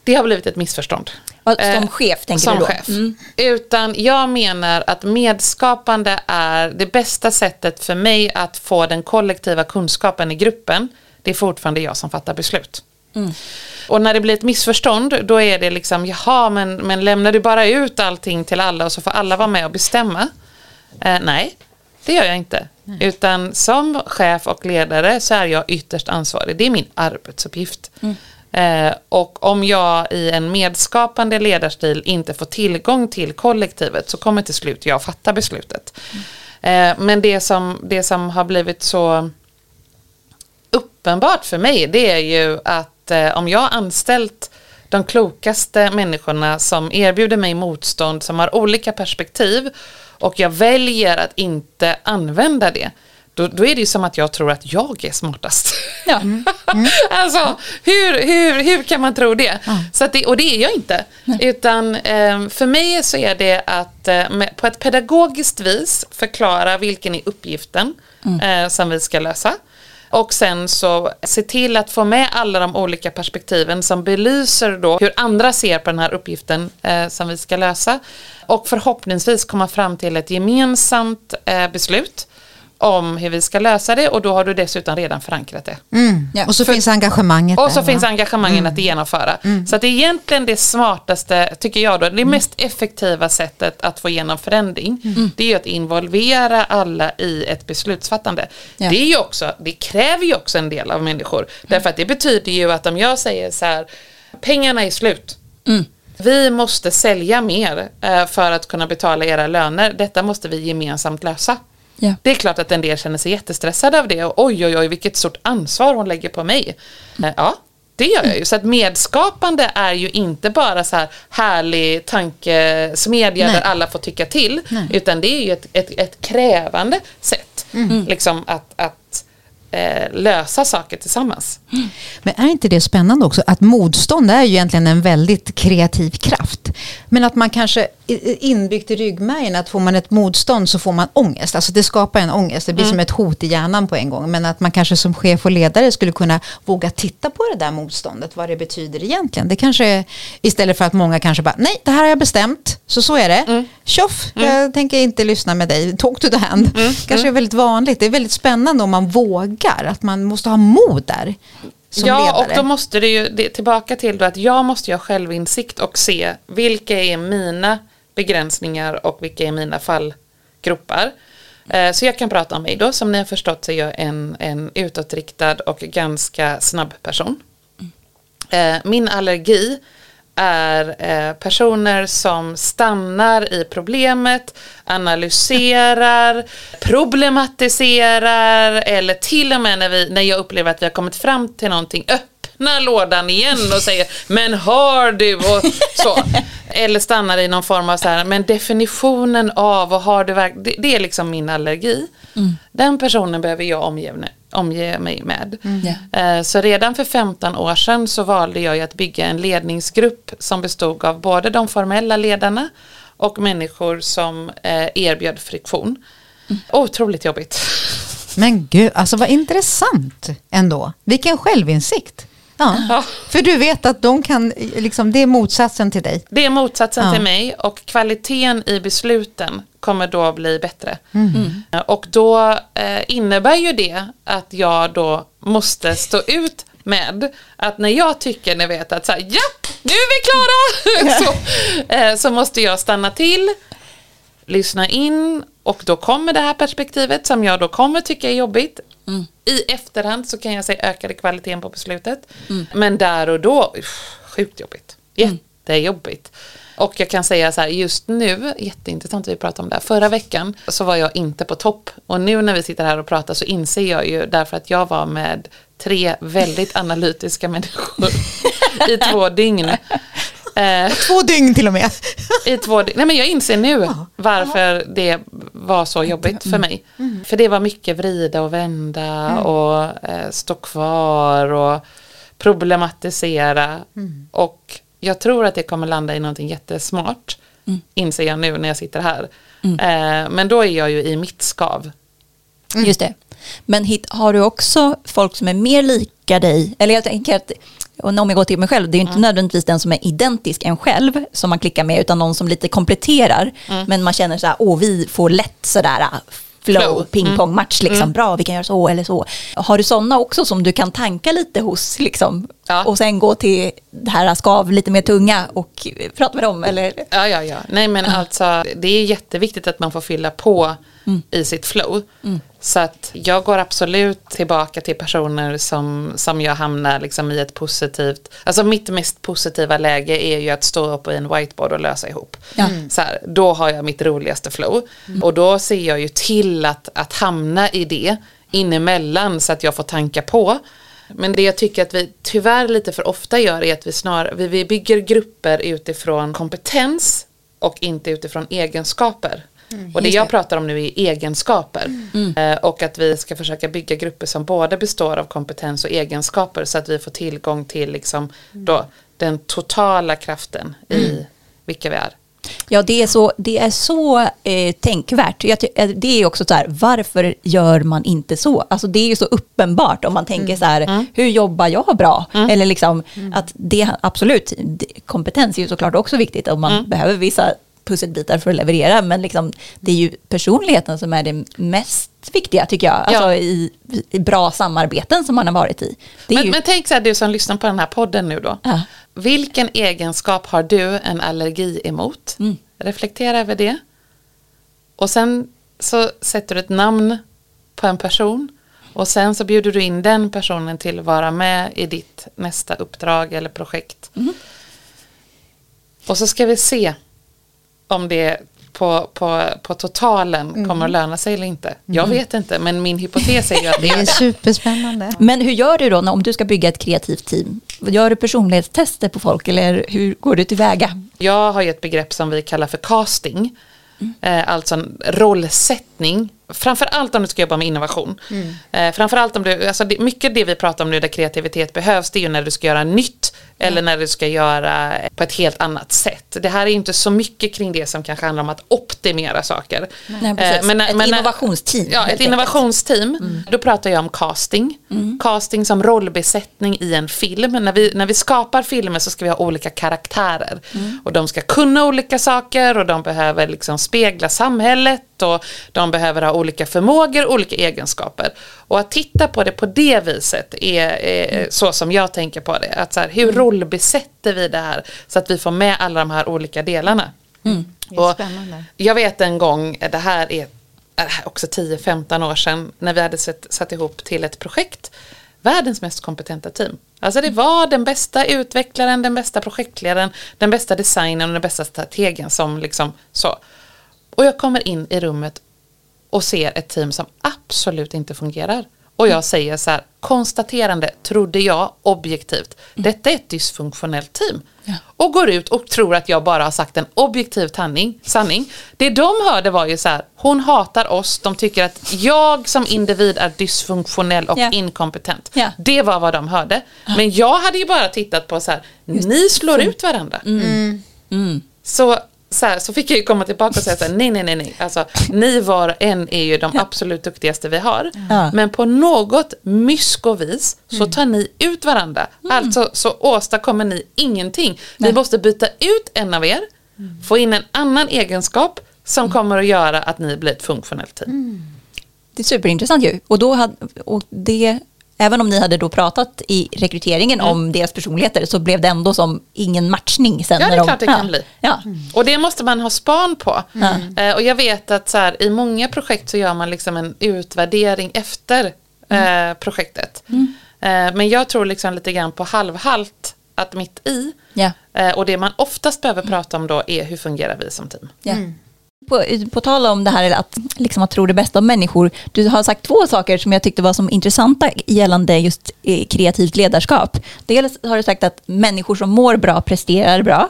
Det har blivit ett missförstånd. Som Eh, chef tänker som du då? chef. Mm. Utan jag menar att medskapande är det bästa sättet för mig att få den kollektiva kunskapen i gruppen. Det är fortfarande jag som fattar beslut. Mm. Och när det blir ett missförstånd då är det liksom, jaha men, men lämnar du bara ut allting till alla och så får alla vara med och bestämma? Eh, nej, det gör jag inte. Utan som chef och ledare så är jag ytterst ansvarig. Det är min arbetsuppgift. Eh, och om jag i en medskapande ledarstil inte får tillgång till kollektivet så kommer till slut jag fatta beslutet. Eh, men det som, det som har blivit så uppenbart för mig det är ju att eh, om jag anställt de klokaste människorna som erbjuder mig motstånd som har olika perspektiv och jag väljer att inte använda det då, då är det ju som att jag tror att jag är smartast. Ja. alltså, hur, hur, hur kan man tro det? Så att det och det är jag inte. Utan eh, för mig så är det att eh, med, på ett pedagogiskt vis förklara vilken är uppgiften eh, som vi ska lösa. Och sen så se till att få med alla de olika perspektiven som belyser då hur andra ser på den här uppgiften eh, som vi ska lösa. Och förhoppningsvis komma fram till ett gemensamt eh, beslut om hur vi ska lösa det och då har du dessutom redan förankrat det. Mm. Ja. Och så finns engagemanget Och så där, finns va? engagemangen att genomföra. Så att det är egentligen det smartaste, tycker jag då, det mest effektiva sättet att få igenom förändring. Det är ju att involvera alla i ett beslutsfattande. Ja. Det, är ju också, det kräver ju också en del av människor. Därför att det betyder ju att om jag säger så här, pengarna är slut. Vi måste sälja mer eh, för att kunna betala era löner. Detta måste vi gemensamt lösa. Ja. Det är klart att en del känner sig jättestressade av det. Och oj, oj, oj, vilket stort ansvar hon lägger på mig. Eh, Ja, det gör jag ju. Så att medskapande är ju inte bara så här härlig tankesmedja Nej. där alla får tycka till. Utan det är ju ett, ett, ett krävande sätt liksom att, att eh, lösa saker tillsammans. Men är inte det spännande också? Att motstånd är ju egentligen en väldigt kreativ kraft. Men att man kanske inbyggt i ryggmärgen att får man ett motstånd så får man ångest. Alltså det skapar en ångest. Det blir som ett hot i hjärnan på en gång. Men att man kanske som chef och ledare skulle kunna våga titta på det där motståndet. Vad det betyder egentligen. Det kanske är, istället för att många kanske bara nej det här har jag bestämt. Så så är det. Tjoff, jag tänker inte lyssna med dig. Talk to the hand. kanske är väldigt vanligt. Det är väldigt spännande om man vågar. Att man måste ha mod där. Som ja, ledare. och då måste det ju det, tillbaka till då att jag måste ju ha självinsikt och se vilka är mina begränsningar och vilka är mina fallgropar. Eh, Så jag kan prata om mig då, som ni har förstått så är jag en, en utåtriktad och ganska snabb person. Eh, Min allergi är eh, personer som stannar i problemet, analyserar, problematiserar eller till och med när, vi, när jag upplever att vi har kommit fram till någonting öppet öppnar lådan igen och säger men har du och så. Eller stannar i någon form av så här, men definitionen av och har du verkligen, det, det är liksom min allergi. Den personen behöver jag omge, omge mig med. Ja. Eh, Så redan för 15 år sedan så valde jag att bygga en ledningsgrupp som bestod av både de formella ledarna och människor som eh, erbjöd friktion. Otroligt jobbigt. Men gud, alltså vad intressant ändå. Vilken självinsikt. Ja. Ja. För du vet att de kan, liksom, det är motsatsen till dig. Det är motsatsen Ja. till mig och kvaliteten i besluten kommer då bli bättre. Mm. Eh, Och då eh, innebär ju det att jag då måste stå ut med att när jag tycker, ni vet att så här, ja, nu är vi klara, så, eh, så måste jag stanna till, lyssna in och då kommer det här perspektivet som jag då kommer tycka är jobbigt. I efterhand så kan jag säga ökade kvaliteten på beslutet. Men där och då, sjukt jobbigt. Jättejobbigt. Och jag kan säga så här, just nu, jätteintressant att vi pratar om det här, förra veckan så var jag inte på topp. Och nu när vi sitter här och pratar så inser jag ju, därför att jag var med tre väldigt analytiska människor i två dygn. Eh, två dygn till och med. I två Nej men jag inser nu varför det var så jobbigt för mig. Mm. För det var mycket vrida och vända mm. och eh, stå kvar och problematisera. Mm. Och jag tror att det kommer landa i någonting jättesmart. Mm. Inser jag nu när jag sitter här. Mm. Eh, men då är jag ju i mitt skav. Mm. Just det. Men hit, har du också folk som är mer lika dig? Eller jag tänker att och om jag går till mig själv, det är inte mm. nödvändigtvis den som är identisk en själv som man klickar med, utan någon som lite kompletterar. Mm. Men man känner så här, åh vi får lätt sådär äh, flow, flow. pingpongmatch, liksom. Mm. bra vi kan göra så eller så. Har du sådana också som du kan tanka lite hos, liksom, ja. och sen gå till det här skav lite mer tunga och prata med dem? Eller? Ja, ja, ja. Nej men alltså, det är jätteviktigt att man får fylla på mm. i sitt flow. Mm. Så att jag går absolut tillbaka till personer som, som jag hamnar liksom i ett positivt, alltså mitt mest positiva läge är ju att stå upp i en whiteboard och lösa ihop. Mm. Så här, då har jag mitt roligaste flow. Mm. Och då ser jag ju till att, att hamna i det inemellan så att jag får tanka på. Men det jag tycker att vi tyvärr lite för ofta gör är att vi snarare vi, vi bygger grupper utifrån kompetens och inte utifrån egenskaper. Mm, och det jag pratar om nu är egenskaper. Mm. Eh, och att vi ska försöka bygga grupper som både består av kompetens och egenskaper så att vi får tillgång till liksom då, den totala kraften i mm. vilka vi är. Ja, det är så, det är så eh, tänkvärt. Jag, eh, det är också så här, varför gör man inte så? Alltså det är ju så uppenbart om man tänker mm. så här, mm. hur jobbar jag bra? Mm. Eller liksom mm. att det, absolut, kompetens är ju såklart också viktigt om man mm. behöver vissa pusselbitar för att leverera. Men liksom, det är ju personligheten som är det mest viktiga tycker jag. Alltså ja. i, i, bra samarbeten som man har varit i. Men, ju... men, tänk så här, du som lyssnar på den här podden nu då. Ja. Vilken egenskap har du en allergi emot? Mm. Reflektera över det. Och sen så sätter du ett namn på en person. Och sen så bjuder du in den personen till att vara med i ditt nästa uppdrag eller projekt. Mm. Och så ska vi se om det på, på, på totalen mm. kommer att löna sig eller inte. Jag mm. vet inte, men min hypotes är ju att det är superspännande. Men hur gör du då om du ska bygga ett kreativt team? Gör du personlighetstester på folk eller hur går du tillväga? Jag har ju ett begrepp som vi kallar för casting. Mm. Eh, alltså rollsättning framförallt om du ska jobba med innovation. Mm. Eh, framförallt om du, alltså det, mycket det vi pratar om nu där kreativitet behövs det är ju när du ska göra nytt eller när du ska göra på ett helt annat sätt. Det här är inte så mycket kring det som kanske handlar om att optimera saker. Nej, eh, men, ett men, innovationsteam. Ja, ett innovationsteam. Mm. Då pratar jag om casting. Mm. Casting som rollbesättning i en film. När vi, när vi skapar filmer så ska vi ha olika karaktärer. Mm. Och de ska kunna olika saker och de behöver liksom spegla samhället och de behöver ha olika förmågor, olika egenskaper. Och att titta på det på det viset är, är mm. så som jag tänker på det. Att så här, hur mm. rollbesätter vi det här så att vi får med alla de här olika delarna. Mm. Och jag vet en gång, det här är också 10-15 år sedan, när vi hade sett, satt ihop till ett projekt världens mest kompetenta team. Alltså det var den bästa utvecklaren, den bästa projektledaren, den bästa designen och den bästa strategen som liksom så. Och jag kommer in i rummet och ser ett team som absolut inte fungerar. Och jag säger så här, konstaterande, trodde jag objektivt, detta är ett dysfunktionellt team. Ja. Och går ut och tror att jag bara har sagt en objektiv tanning, sanning. Det de hörde var ju så här, hon hatar oss, de tycker att jag som individ är dysfunktionell och ja. inkompetent. Ja. Det var vad de hörde. Men jag hade ju bara tittat på så här, ni slår ut varandra. Mm. Mm. Så så, här, så fick jag ju komma tillbaka och säga så här, nej, nej, nej, nej, alltså ni var en är ju de absolut duktigaste vi har. Ja. Men på något myskovis så mm. tar ni ut varandra. Mm. Alltså så åstadkommer ni ingenting. Nej. Vi måste byta ut en av er, mm. få in en annan egenskap som mm. kommer att göra att ni blir ett funktionellt team. Mm. Det är superintressant ju. Och, då hade, och det även om ni hade då pratat i rekryteringen mm. om deras personligheter så blev det ändå som ingen matchning sen. Ja, det är klart de, det kan ja, bli. Ja. Mm. Och det måste man ha span på. Mm. Uh, och jag vet att så här, i många projekt så gör man liksom en utvärdering efter uh, projektet. Uh, men jag tror liksom lite grann på halvhalt att mitt i, Ja. eh, och det man oftast behöver prata om då är hur fungerar vi som team? Ja. På, på tal om det här att, liksom att tro det bästa om människor. Du har sagt två saker som jag tyckte var som intressanta gällande just eh, kreativt ledarskap. Dels har du sagt att människor som mår bra presterar bra.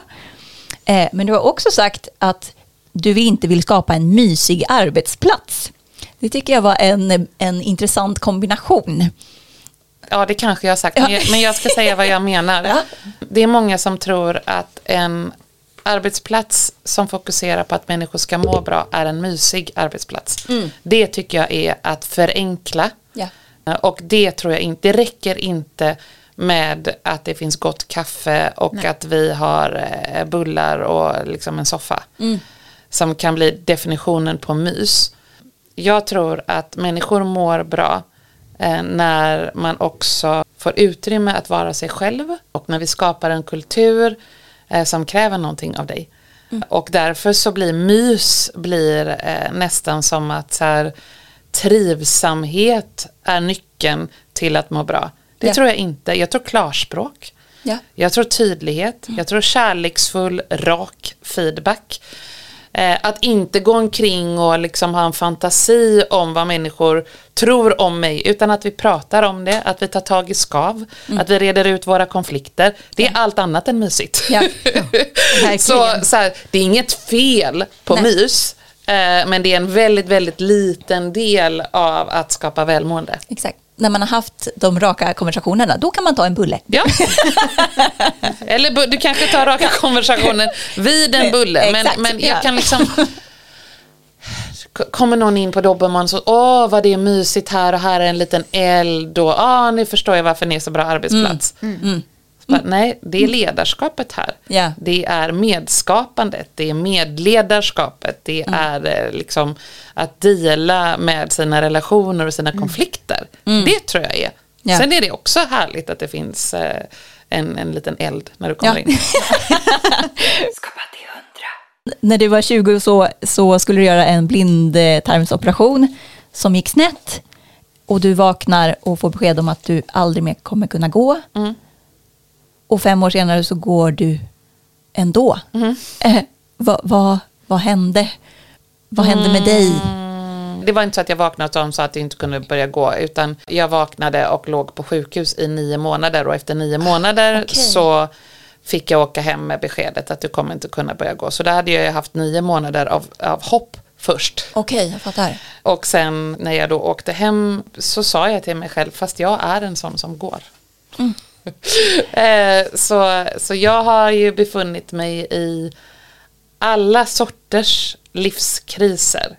Eh, men du har också sagt att du inte vill skapa en mysig arbetsplats. Det tycker jag var en, en intressant kombination. Ja, det kanske jag har sagt, men jag, men jag ska säga vad jag menar. Ja. Det är många som tror att en arbetsplats som fokuserar på att människor ska må bra är en mysig arbetsplats. Det tycker jag är att förenkla. Ja. Och det tror jag inte, det räcker inte med att det finns gott kaffe och att vi har eh, bullar och liksom en soffa. Som kan bli definitionen på mys. Jag tror att människor mår bra eh, när man också får utrymme att vara sig själv och när vi skapar en kultur eh, som kräver någonting av dig. Och därför så blir mys blir eh, nästan som att så här, trivsamhet är nyckeln till att må bra. Det Ja. tror jag inte. Jag tror klarspråk. Ja. Jag tror tydlighet. Jag tror kärleksfull, rak feedback. Eh, att inte gå omkring och liksom ha en fantasi om vad människor tror om mig, utan att vi pratar om det, att vi tar tag i skav, att vi reder ut våra konflikter. Det är allt annat än mysigt. Ja. så, så här, det är inget fel på Nej. mys, eh, men det är en väldigt, väldigt liten del av att skapa välmående. Exakt. När man har haft de raka konversationerna, då kan man ta en bulle. Ja. Eller du kanske tar raka konversationen vid en bulle. Men, Exakt, men jag ja. kan liksom... Kommer någon in på Dobermann så, åh vad det är mysigt här och här är en liten eld och, ah nu förstår jag varför ni är så bra arbetsplats. Så bara, Nej, det är ledarskapet här. Ja. Det är medskapandet, det är medledarskapet, det är eh, liksom att dela med sina relationer och sina konflikter. Det tror jag är. Ja. Sen är det också härligt att det finns eh, en, en liten eld när du kommer Ja. in. När du var 20 så, så skulle du göra en blindtarmsoperation som gick snett. Och du vaknar och får besked om att du aldrig mer kommer kunna gå. Mm. Och fem år senare så går du ändå. Mm. Eh, vad, vad, vad hände? Vad hände med dig? Mm, Det var inte så att jag vaknade och sa att jag inte kunde börja gå, utan jag vaknade och låg på sjukhus i nio månader och efter nio månader Okej. så fick jag åka hem med beskedet att du kommer inte kunna börja gå. Så då hade jag haft nio månader av, av hopp först. Okej, jag fattar. Och sen när jag då åkte hem så sa jag till mig själv, fast jag är en sån som går. Eh, så, så jag har ju befunnit mig i alla sorters livskriser.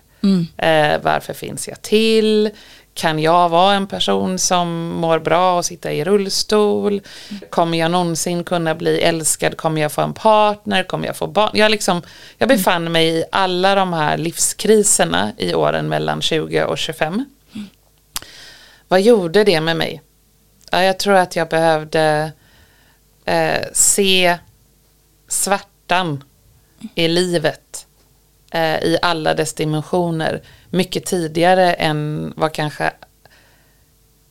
Eh, varför finns jag till? Kan jag vara en person som mår bra och sitta i rullstol? Kommer jag någonsin kunna bli älskad? Kommer jag få en partner? Kommer jag få barn? Jag, liksom, jag befann mig i alla de här livskriserna i åren mellan 20 och 25. Vad gjorde det med mig? Ja, jag tror att jag behövde eh, se svärtan i livet eh, i alla dess dimensioner mycket tidigare än vad kanske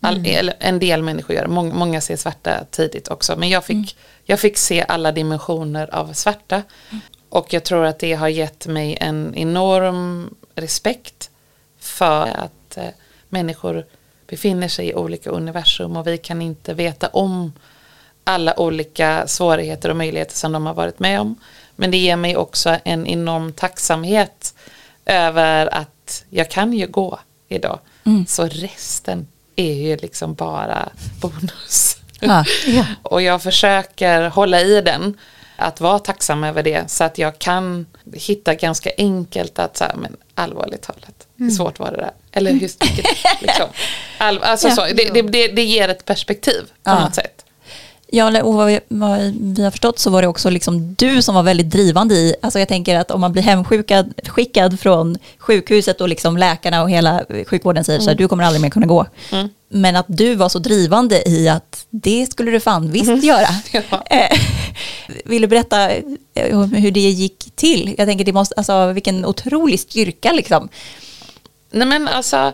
all, eller en del människor gör. Mång, många ser svarta tidigt också. Men jag fick, jag fick se alla dimensioner av svarta. Och jag tror att det har gett mig en enorm respekt för att eh, människor befinner sig i olika universum och vi kan inte veta om alla olika svårigheter och möjligheter som de har varit med om. Men det ger mig också en enorm tacksamhet över att jag kan ju gå idag. Så resten är ju liksom bara bonus. Ja. Ja. Och jag försöker hålla i den, att vara tacksam över det, så att jag kan hitta ganska enkelt att så här, men allvarligt talat, hur svårt var det där? Eller hur, vilket, liksom, all, alltså Ja. så, det, det, det, det ger ett perspektiv på Ja. något sätt. Ja, och vad vi, vad vi har förstått så var det också liksom du som var väldigt drivande i, alltså jag tänker att om man blir hemskickad skickad från sjukhuset och liksom läkarna och hela sjukvården säger så här, du kommer aldrig mer kunna gå. Men att du var så drivande i att det skulle du fan visst göra. Ja. Eh, Vill du berätta eh, hur det gick till? Jag tänker det måste, alltså vilken otrolig styrka liksom. Nej men alltså,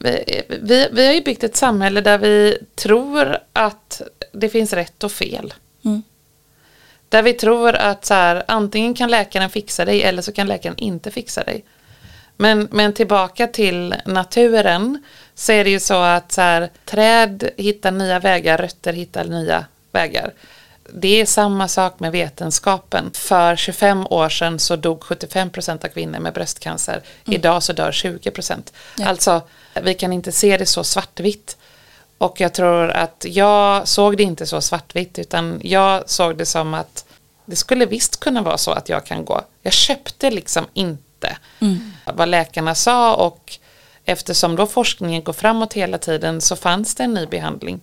vi, vi, vi har ju byggt ett samhälle där vi tror att det finns rätt och fel. Där vi tror att så här, antingen kan läkaren fixa dig eller så kan läkaren inte fixa dig. Men, men tillbaka till naturen så är det ju så att så här, träd hittar nya vägar, rötter hittar nya vägar. Det är samma sak med vetenskapen. För 25 år sedan så dog 75% av kvinnor med bröstcancer. Idag så dör 20%. Ja. Alltså, vi kan inte se det så svartvitt. Och jag tror att jag såg det inte så svartvitt utan jag såg det som att det skulle visst kunna vara så att jag kan gå. Jag köpte liksom inte vad läkarna sa och eftersom då forskningen går framåt hela tiden så fanns det en ny behandling.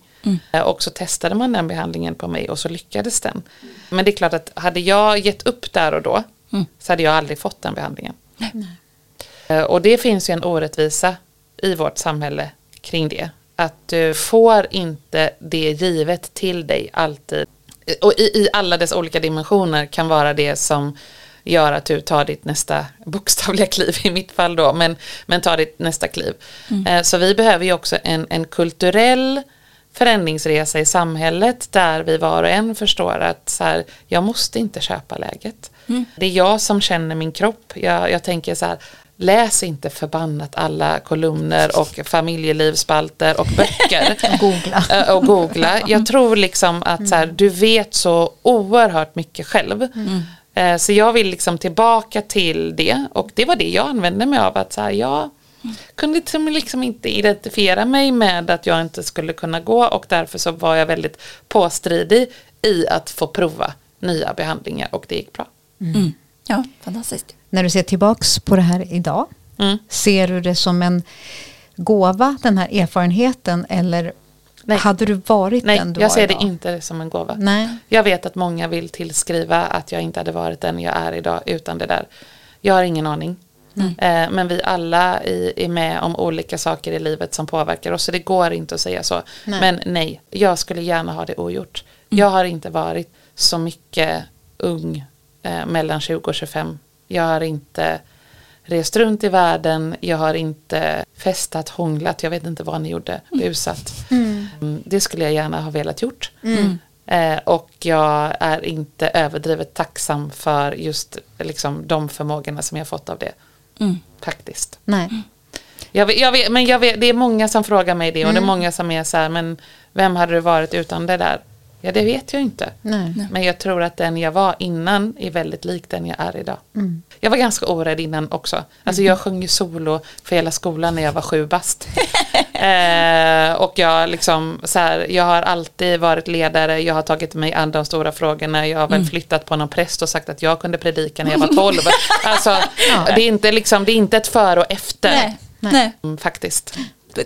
Eh, Och så testade man den behandlingen på mig och så lyckades den. Men det är klart att hade jag gett upp där och då så hade jag aldrig fått den behandlingen. Eh, Och det finns ju en orättvisa i vårt samhälle kring det. Att du får inte det givet till dig alltid. Och i, i alla dess olika dimensioner kan vara det som gör att du tar ditt nästa bokstavliga kliv i mitt fall då, men, men tar ditt nästa kliv. Eh, Så vi behöver ju också en, en kulturell förändringsresa i samhället där vi var och en förstår att så här, jag måste inte köpa läget. Det är jag som känner min kropp. Jag, jag tänker så här, läs inte förbannat alla kolumner och familjelivsspalter och böcker. Googla. Eh, och googla. Jag tror liksom att så här, du vet så oerhört mycket själv. Eh, Så jag vill liksom tillbaka till det och det var det jag använde mig av. Att så här, jag kunde liksom, liksom inte identifiera mig med att jag inte skulle kunna gå och därför så var jag väldigt påstridig i att få prova nya behandlingar och det gick bra. Mm. Ja, fantastiskt. När du ser tillbaks på det här idag, Mm. ser du det som en gåva, den här erfarenheten, eller Nej. hade du varit Nej, den du jag var ser idag? det inte som en gåva. Nej. Jag vet att många vill tillskriva att jag inte hade varit den jag är idag utan det där. Jag har ingen aning. Eh, men vi alla är med om olika saker i livet som påverkar oss. Så det går inte att säga så. Nej. Men nej, jag skulle gärna ha det ogjort. Jag har inte varit så mycket ung eh, mellan 20 och 25. Jag har inte rest runt i världen. Jag har inte festat, hånglat. Jag vet inte vad ni gjorde. Busat. Mm, Det skulle jag gärna ha velat gjort. Eh, och jag är inte överdrivet tacksam för just liksom, de förmågorna som jag fått av det. Mm. Faktiskt. Nej. Jag vet, jag vet, men jag vet, det är många som frågar mig det och det är många som är så här, men vem hade du varit utan det där? Ja, det vet jag inte. Nej. Men jag tror att den jag var innan är väldigt lik den jag är idag. Jag var ganska orädd innan också. Alltså jag sjöng ju solo för hela skolan när jag var sju bast. eh, och jag liksom så här, jag har alltid varit ledare, jag har tagit mig an de stora frågorna, jag har väl flyttat på någon präst och sagt att jag kunde predika när jag var tolv. alltså, det, är inte liksom, det är inte ett före och efter. Nej. Nej. Nej.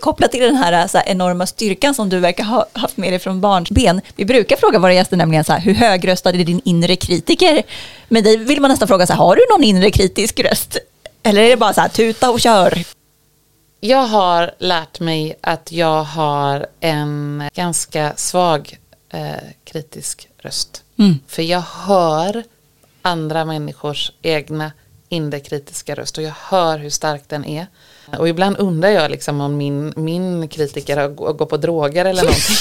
Kopplat till den här, så här enorma styrkan som du verkar ha haft med dig från barnsben. Vi brukar fråga våra gäster nämligen så här, hur högröstad är din inre kritiker? Men dig vill man nästan fråga så här, har du någon inre kritisk röst? Eller är det bara så här, tuta och kör? Jag har lärt mig att jag har en ganska svag eh, kritisk röst. Mm. För jag hör andra människors egna inre kritiska röst och jag hör hur stark den är. Och ibland undrar jag liksom om min, min kritiker har gå- går på droger eller någonting.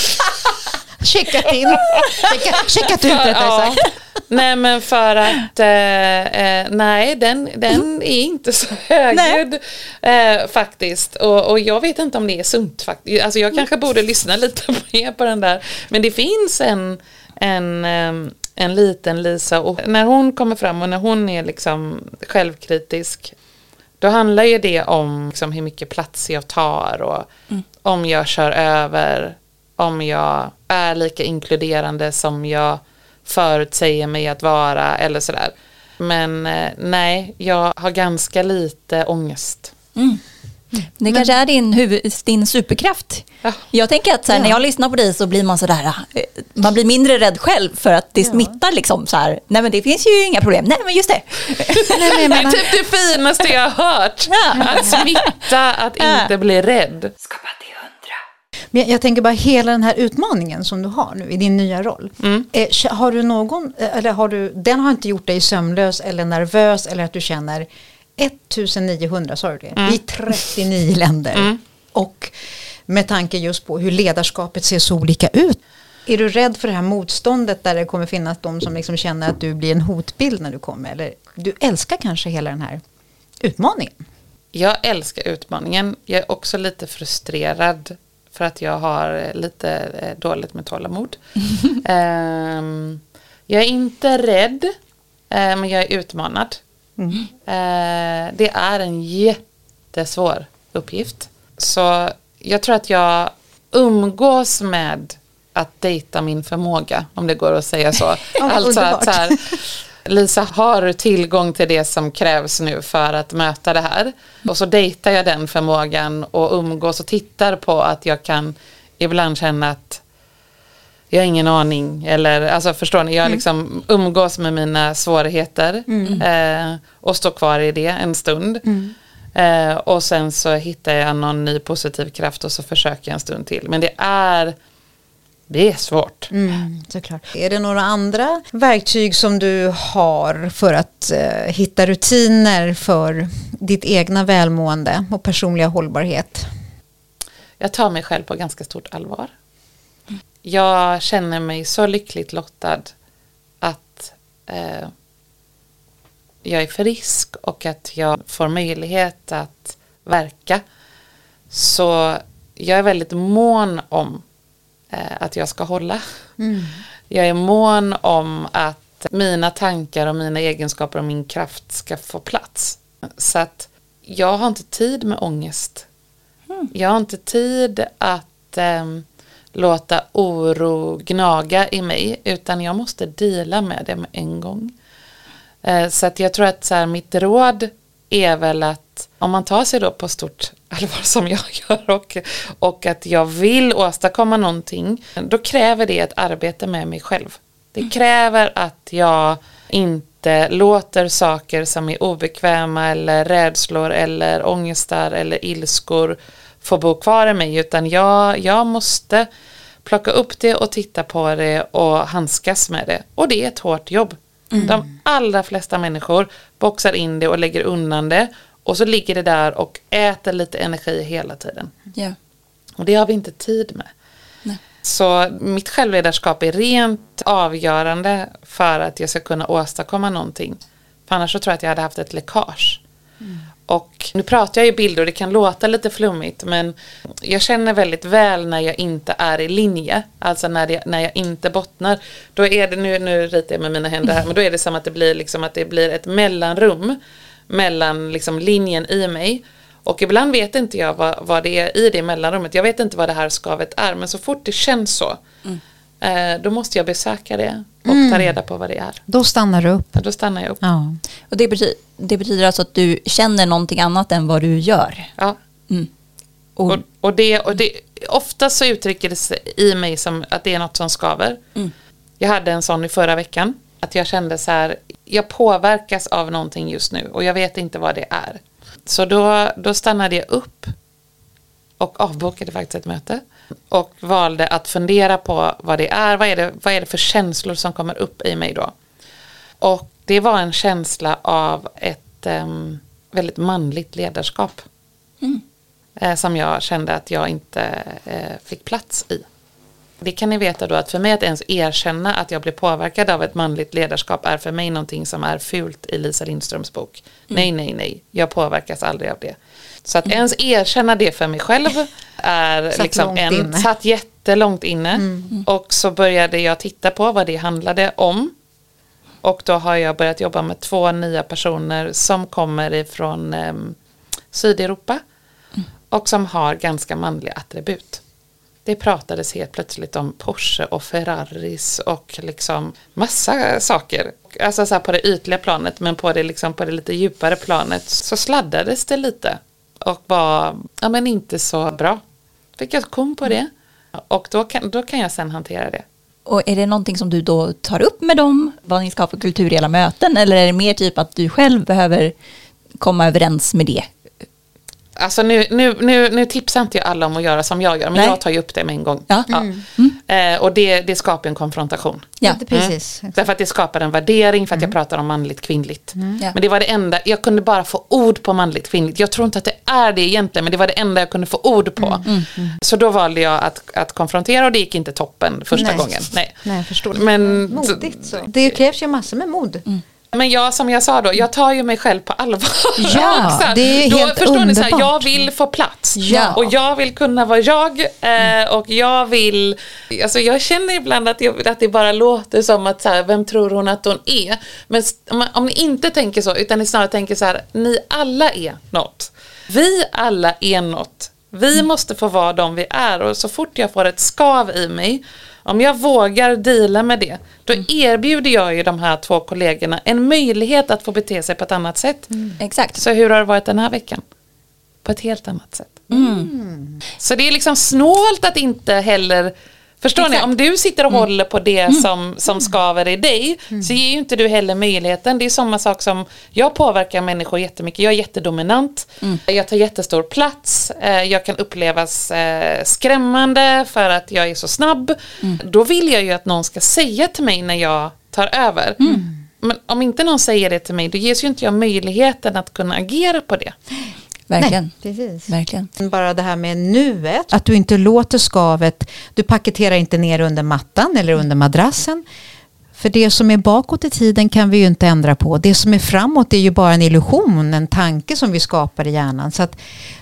Checkat in. Checkat, checkat ut rättare Ja. sagt. Nej men för att eh, eh, nej den, den är inte så högljudd eh, faktiskt. Och, och jag vet inte om det är sunt faktiskt. Alltså jag kanske borde lyssna lite mer på den där. Men det finns en, en, eh, en liten Lisa och när hon kommer fram och när hon är liksom självkritisk då handlar ju det om liksom hur mycket plats jag tar och om jag kör över, om jag är lika inkluderande som jag förutsäger mig att vara eller sådär. Men eh, nej, jag har ganska lite ångest. Det kanske är din, huvud, din superkraft. Ja. Jag tänker att så här, när jag lyssnar på dig så blir man sådär, eh, man blir mindre rädd själv för att det smittar liksom så här. Nej men det finns ju inga problem. Nej men just det. Nej, men Det är typ det finaste jag har hört. Ja. Att smitta, att Ja. inte bli rädd. men jag, jag tänker bara hela den här utmaningen som du har nu i din nya roll. Eh, k- har du någon, eh, eller har du, den har inte gjort dig sömnlös eller nervös eller att du känner 1900, sa du det, i 39 länder. Och med tanke just på hur ledarskapet ser så olika ut. Är du rädd för det här motståndet där det kommer finnas de som liksom känner att du blir en hotbild när du kommer? Eller du älskar kanske hela den här utmaningen? Jag älskar utmaningen. Jag är också lite frustrerad för att jag har lite eh, dåligt med tålamod. um, jag är inte rädd, eh, men jag är utmanad. Mm. Uh, det är en jättesvår uppgift. Så jag tror att jag umgås med att dejta min förmåga, om det går att säga så. alltså att så här, Lisa, har du tillgång till det som krävs nu för att möta det här? Och så dejtar jag den förmågan och umgås och tittar på att jag kan ibland känna att jag har ingen aning. Eller, alltså förstår ni, jag mm. liksom umgås med mina svårigheter mm. eh, och står kvar i det en stund. Mm. Eh, och sen så hittar jag någon ny positiv kraft och så försöker jag en stund till. Men det är det är svårt. Mm, såklart. Är det några andra verktyg som du har för att eh, hitta rutiner för ditt egna välmående och personliga hållbarhet? Jag tar mig själv på ganska stort allvar. Jag känner mig så lyckligt lottad att eh, jag är frisk och att jag får möjlighet att verka. Så jag är väldigt mån om eh, att jag ska hålla. Mm. Jag är mån om att mina tankar och mina egenskaper och min kraft ska få plats. Så att jag har inte tid med ångest. Mm. Jag har inte tid att eh, låta oro gnaga i mig utan jag måste dela med det med en gång. Eh, så att jag tror att så här, mitt råd är väl att om man tar sig då på stort allvar som jag gör och, och att jag vill åstadkomma någonting, då kräver det ett arbete med mig själv. Det kräver att jag inte låter saker som är obekväma eller rädslor eller ångestar eller ilskor få bo kvar i mig utan jag, jag måste plocka upp det och titta på det och handskas med det. Och det är ett hårt jobb. Mm. De allra flesta människor boxar in det och lägger undan det och så ligger det där och äter lite energi hela tiden. Yeah. Och det har vi inte tid med. Nej. Så mitt självledarskap är rent avgörande för att jag ska kunna åstadkomma någonting. För annars så tror jag att jag hade haft ett läckage. Mm. Och nu pratar jag i bilder och det kan låta lite flummigt men jag känner väldigt väl när jag inte är i linje. Alltså när, det, när jag inte bottnar. Då är det, nu, nu ritar jag med mina händer här, men då är det som att det blir, liksom att det blir ett mellanrum mellan liksom linjen i mig. Och ibland vet inte jag vad, vad det är i det mellanrummet. Jag vet inte vad det här skavet är men så fort det känns så mm. eh, då måste jag besöka det och mm. ta reda på vad det är. Då stannar du upp. Ja, då stannar jag upp. Ja. Och det betyder, det betyder alltså att du känner någonting annat än vad du gör? Ja. Mm. Och, och, och, det, och det, ofta så uttrycker det sig i mig som att det är något som skaver. Mm. Jag hade en sån i förra veckan. Att jag kände så här, jag påverkas av någonting just nu och jag vet inte vad det är. Så då, då stannade jag upp och avbokade faktiskt ett möte. Och valde att fundera på vad det är, vad är det, vad är det för känslor som kommer upp i mig då. Och det var en känsla av ett um, väldigt manligt ledarskap. Mm. Eh, som jag kände att jag inte eh, fick plats i. Det kan ni veta då att för mig att ens erkänna att jag blir påverkad av ett manligt ledarskap är för mig någonting som är fult i Lisa Lindströms bok. Mm. Nej, nej, nej, jag påverkas aldrig av det. Så att ens erkänna det för mig själv är satt liksom en, inne. satt jättelångt inne. Mm. Och så började jag titta på vad det handlade om. Och då har jag börjat jobba med två nya personer som kommer ifrån eh, Sydeuropa. Mm. Och som har ganska manliga attribut. Det pratades helt plötsligt om Porsche och Ferraris och liksom massa saker. Alltså så på det ytliga planet men på det, liksom på det lite djupare planet så sladdades det lite. Och var ja, men inte så bra. Fick jag kom på det. Och då kan, då kan jag sen hantera det. Och är det någonting som du då tar upp med dem? Vad ni ska ha för kultur i möten? Eller är det mer typ att du själv behöver komma överens med det? Alltså nu, nu, nu, nu tipsar inte jag alla om att göra som jag gör, men Nej. jag tar ju upp det med en gång. Ja. Eh, och det, det skapar en konfrontation. Ja. Inte precis. Därför att det skapar en värdering för att jag pratar om manligt kvinnligt. Ja. Men det var det enda, jag kunde bara få ord på manligt kvinnligt. Jag tror inte att det är det egentligen, men det var det enda jag kunde få ord på. Så då valde jag att, att konfrontera och det gick inte toppen första Nej. gången. Nej. Nej, jag förstår. Men, Modigt så. Det krävs ju massor med mod. Men jag, som jag sa då, jag tar ju mig själv på allvar. Ja, här, det är då helt förstår ni, så här, underbart. jag vill få plats. Ja. Och jag vill kunna vara jag. Eh, och jag vill, alltså jag känner ibland att, jag, att det bara låter som att så här, vem tror hon att hon är? Men om, om ni inte tänker så, utan ni snarare tänker så här, ni alla är något. Vi alla är något. Vi Mm. måste få vara de vi är och så fort jag får ett skav i mig, om jag vågar deala med det, då Mm. erbjuder jag ju de här två kollegorna en möjlighet att få bete sig på ett annat sätt. Exakt. Så hur har det varit den här veckan? På ett helt annat sätt. Mm. Så det är liksom snålt att inte heller Förstår ni? Exakt. Om du sitter och håller på det som, Mm. som skaver i dig så ger ju inte du heller möjligheten. Det är samma sak som jag påverkar människor jättemycket. Jag är jättedominant. Mm. Jag tar jättestor plats. Eh, Jag kan upplevas eh, skrämmande för att jag är så snabb. Mm. Då vill jag ju att någon ska säga till mig när jag tar över. Mm. Men om inte någon säger det till mig då ges ju inte jag möjligheten att kunna agera på det. Verkligen. Nej, precis. Verkligen. Bara det här med nuet, att du inte låter skavet, du paketerar inte ner under mattan eller under madrassen. För det som är bakåt i tiden kan vi ju inte ändra på. Det som är framåt är ju bara en illusion, en tanke som vi skapar i hjärnan. Så att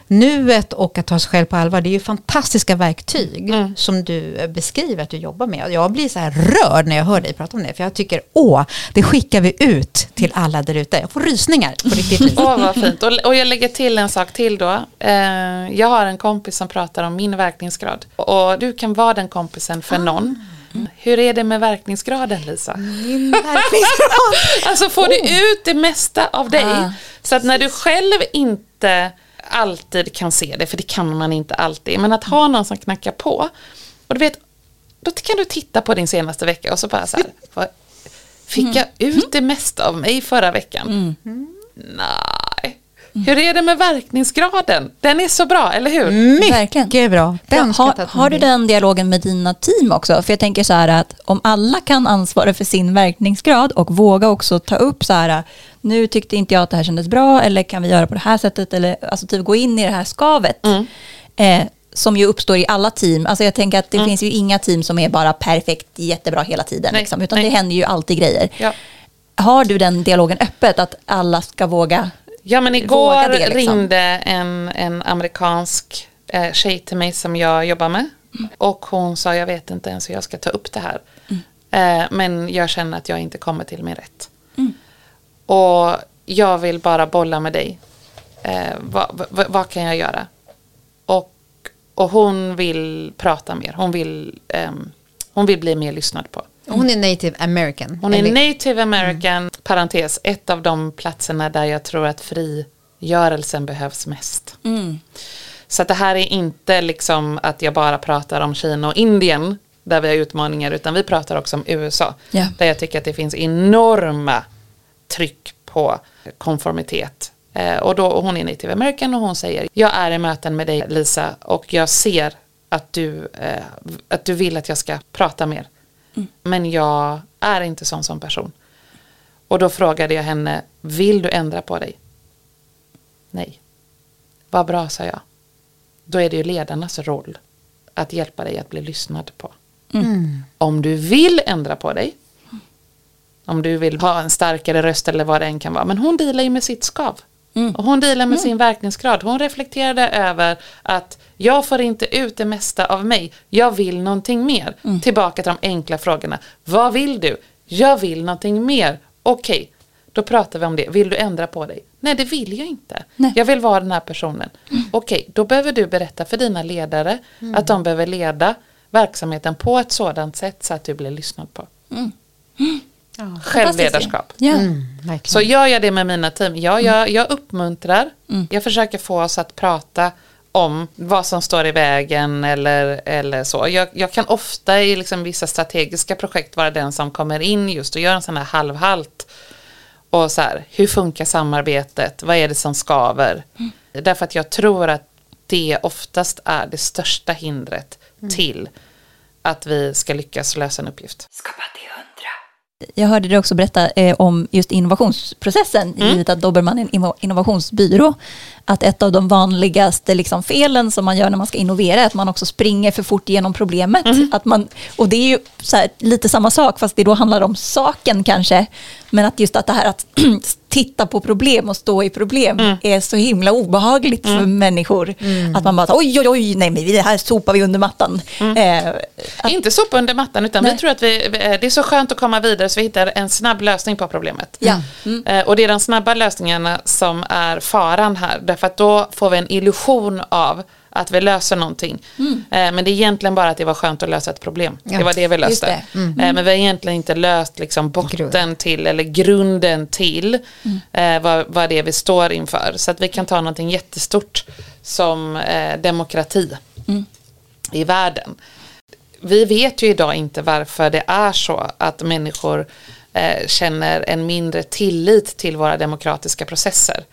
nuet och att ta sig själv på allvar, det är ju fantastiska verktyg Mm. som du eh, beskriver att du jobbar med. Jag blir så här rörd när jag hör dig prata om det, för jag tycker, åh, det skickar vi ut till alla där ute. Jag får rysningar på riktigt vis. Åh vad fint. Och, och jag lägger till en sak till då. Eh, jag har en kompis som pratar om min verkningsgrad. Och du kan vara den kompisen för någon. Hur är det med verkningsgraden Lisa? Min verkningsgrad. Alltså får du ut det mesta av dig. Ah. Så att när du själv inte alltid kan se det, för det kan man inte alltid. Men att ha någon som knackar på. Och du vet, då kan du titta på din senaste vecka och så bara så här. Fick jag ut det mesta av mig förra veckan? Nej. Hur är det med verkningsgraden? Den är så bra, eller hur? Verkligen. Mycket bra. Den ska har, har du den dialogen med dina team också? För jag tänker så här att om alla kan ansvara för sin verkningsgrad och våga också ta upp så här, nu tyckte inte jag att det här kändes bra eller kan vi göra på det här sättet eller alltså typ gå in i det här skavet. Eh, som ju uppstår i alla team. Alltså jag tänker att det finns ju inga team som är bara perfekt, jättebra hela tiden. Nej, liksom, utan nej. det händer ju alltid grejer. Ja. Har du den dialogen öppet att alla ska våga? Ja men igår liksom. ringde en, en amerikansk eh, tjej till mig som jag jobbar med. Och hon sa jag vet inte ens hur jag ska ta upp det här. Eh, men jag känner att jag inte kommer till min rätt. Och jag vill bara bolla med dig. Eh, vad, vad, vad kan jag göra? Och, och hon vill prata mer. Hon vill, ehm, hon vill bli mer lyssnad på. Hon är native american. Hon är native american, parentes, ett av de platserna där jag tror att frigörelsen behövs mest. Så att det här är inte liksom att jag bara pratar om Kina och Indien där vi har utmaningar utan vi pratar också om USA. Ja. Där jag tycker att det finns enorma tryck på konformitet. Eh, och då, och hon är native american och hon säger jag är i möten med dig Lisa och jag ser att du, eh, att du vill att jag ska prata mer. Men jag är inte sån som person. Och då frågade jag henne, vill du ändra på dig? Nej. Vad bra, sa jag. Då är det ju ledarnas roll att hjälpa dig att bli lyssnad på. Om du vill ändra på dig, om du vill ha en starkare röst eller vad det än kan vara. Men hon dealar ju med sitt skav. Och hon dealar med sin verkningsgrad. Hon reflekterade över att jag får inte ut det mesta av mig. Jag vill någonting mer. Tillbaka till de enkla frågorna. Vad vill du? Jag vill någonting mer. Okej, då pratar vi om det. Vill du ändra på dig? Nej, det vill jag inte. Nej. Jag vill vara den här personen. Okej, då behöver du berätta för dina ledare att de behöver leda verksamheten på ett sådant sätt så att du blir lyssnad på. Självledarskap. Ja. Mm. Så gör jag det med mina team? Ja, jag, jag uppmuntrar. Jag försöker få oss att prata om vad som står i vägen eller, eller så. Jag, jag kan ofta i liksom vissa strategiska projekt vara den som kommer in just och gör en sån här halvhalt. Och så här, hur funkar samarbetet? Vad är det som skaver? Därför att jag tror att det oftast är det största hindret till att vi ska lyckas lösa en uppgift. Jag hörde dig också berätta eh, om just innovationsprocessen, Mm. givet att Dobermann är en inno- innovationsbyrå. Att ett av de vanligaste liksom, felen som man gör när man ska innovera är att man också springer för fort genom problemet. Mm. Att man, och det är ju här, lite samma sak, fast det då handlar om saken kanske. Men att just att det här att titta på problem och stå i problem Mm. är så himla obehagligt för människor. Att man bara, oj, oj, oj, nej, men det här sopar vi under mattan. Mm. Eh, att, Inte sopa under mattan utan Nej. vi tror att vi, vi- det är så skönt att komma vidare så vi hittar en snabb lösning på problemet. Ja. Mm. Eh, Och det är de snabba lösningarna som är faran här. Därför att då får vi en illusion av att vi löser någonting. Mm. Eh, Men det är egentligen bara att det var skönt att lösa ett problem. Ja, det var det vi löste. det. Eh, Men vi har egentligen inte löst liksom botten till eller grunden till eh, vad, vad det är vi står inför. Så att vi kan ta någonting jättestort som eh, demokrati i världen. Vi vet ju idag inte varför det är så att människor eh, känner en mindre tillit till våra demokratiska processer.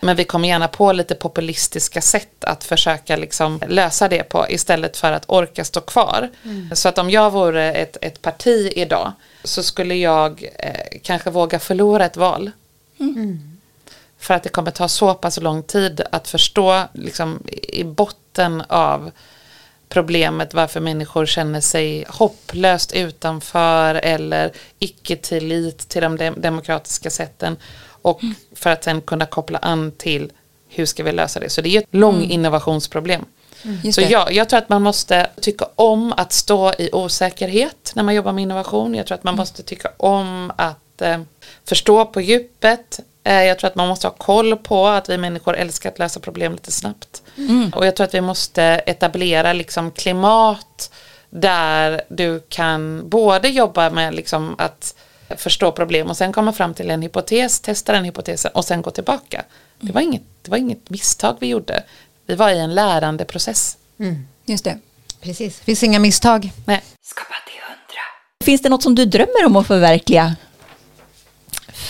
Men vi kommer gärna på lite populistiska sätt att försöka liksom lösa det på istället för att orka stå kvar. Så att om jag vore ett, ett parti idag så skulle jag eh, kanske våga förlora ett val. För att det kommer ta så pass lång tid att förstå liksom, i botten av problemet varför människor känner sig hopplöst utanför eller icke-tillit till de dem- demokratiska sätten och för att sen kunna koppla an till hur ska vi lösa det. Så det är ju ett lång innovationsproblem. Just Så jag, jag tror att man måste tycka om att stå i osäkerhet när man jobbar med innovation. Jag tror att man måste tycka om att eh, förstå på djupet. Eh, jag tror att man måste ha koll på att vi människor älskar att lösa problem lite snabbt. Och jag tror att vi måste etablera liksom klimat där du kan både jobba med liksom att förstå problem och sen komma fram till en hypotes, testa den hypotesen och sen gå tillbaka. Det var inget, det var inget misstag vi gjorde. Vi var i en lärandeprocess. just det. Precis, det finns inga misstag. Nej. Finns det något som du drömmer om att förverkliga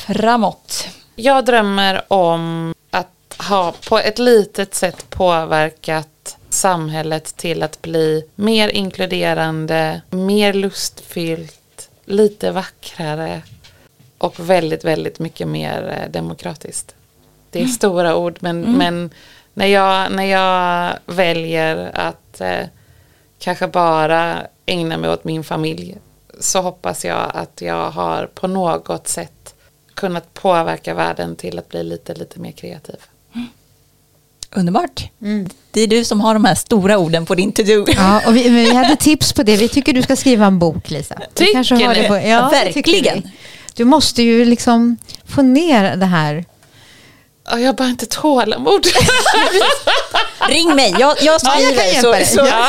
framåt? Jag drömmer om att ha på ett litet sätt påverkat samhället till att bli mer inkluderande, mer lustfyllt, lite vackrare och väldigt, väldigt mycket mer eh, demokratiskt. Det är stora ord men, men när, jag, när jag väljer att eh, kanske bara ägna mig åt min familj så hoppas jag att jag har på något sätt kunnat påverka världen till att bli lite, lite mer kreativ. Underbart. Det är du som har de här stora orden på din to-do. Ja, och vi, men vi hade tips på det. Vi tycker du ska skriva en bok, Lisa. Tycker kanske har ni? det på, Ja, ja, verkligen. Du måste ju liksom få ner det här. Ja, Jag har bara inte tålamod. Ring mig, jag, jag Ja, jag skriver. kan hjälpa dig. så, så. Ja.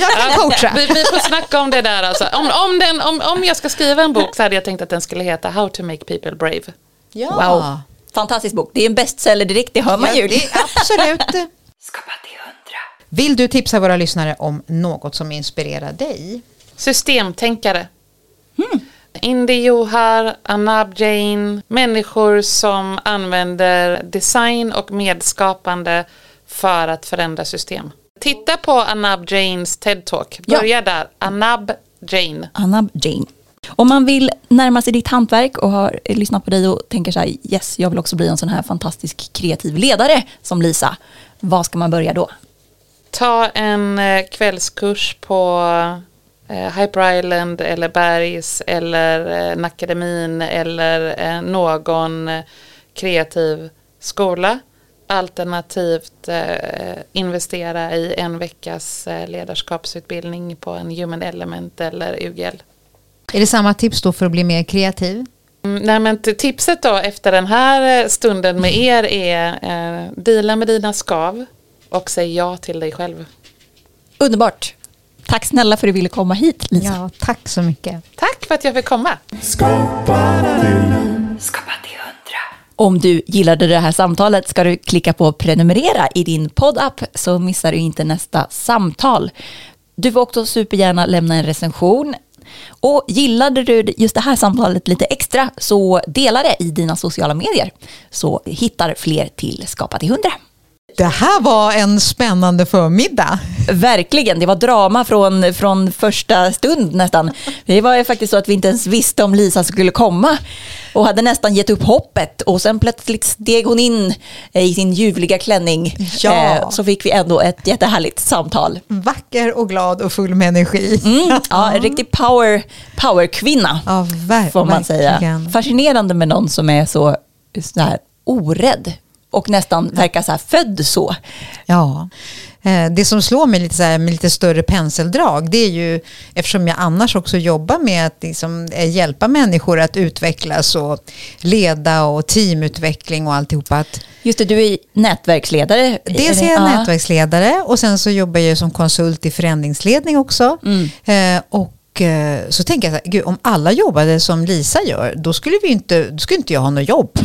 Jag kan coacha. Vi, vi får snacka om det där alltså. Om, om, den, om, om jag ska skriva en bok så hade jag tänkt att den skulle heta How to make people brave. Ja. Wow, fantastisk bok. Det är en bestseller direkt, det hör man ju. Ja, det, absolut. Vill du tipsa våra lyssnare om något som inspirerar dig? Systemtänkare. Indy Johar, Anab Jain, människor som använder design och medskapande för att förändra system. Titta på Anab Jains TED-talk. Ja. Börja där. Anab Jain. Anna Jane. Om man vill närma sig ditt hantverk och har lyssnat på dig och tänker så här, yes, jag vill också bli en sån här fantastisk kreativ ledare som Lisa. Var ska man börja då? Ta en eh, kvällskurs på eh, Hyper Island eller Bergs eller eh, Nackademin eller någon kreativ skola. Alternativt eh, investera i en veckas ledarskapsutbildning på en Human Element eller UGL. Är det samma tips då för att bli mer kreativ? Mm, Nej, men tipset då efter den här eh, stunden med er är eh, deala med dina skav och säg ja till dig själv. Underbart. Tack snälla för att du ville komma hit Lisa. Ja, tack så mycket. Tack för att jag fick komma. Skapa till Om du gillade det här samtalet ska du klicka på prenumerera i din poddapp så missar du inte nästa samtal. Du får också supergärna lämna en recension. Och gillade du just det här samtalet lite extra så dela det i dina sociala medier så hittar fler till Skapa till 100. Det här var en spännande förmiddag. Verkligen, det var drama från, från första stund nästan. Det var ju faktiskt så att vi inte ens visste om Lisa skulle komma och hade nästan gett upp hoppet och sen plötsligt steg hon in eh, i sin ljuvliga klänning. Ja. Eh, Så fick vi ändå ett jättehärligt samtal. Vacker och glad och full med energi. Mm, ja, en riktig power, powerkvinna Ja, får man säga. Fascinerande med någon som är så, så här, orädd och nästan verkar så här född så. Ja. Eh, Det som slår mig lite så här, med lite större penseldrag, det är ju eftersom jag annars också jobbar med att liksom eh, hjälpa människor att utvecklas och leda och teamutveckling och alltihopa. Att Just det, du är nätverksledare. dels är jag Ja. nätverksledare och sen så jobbar jag som konsult i förändringsledning också. Eh, Och så tänker jag så här, gud, om alla jobbade som Lisa gör, då skulle, vi inte, då skulle inte jag ha något jobb.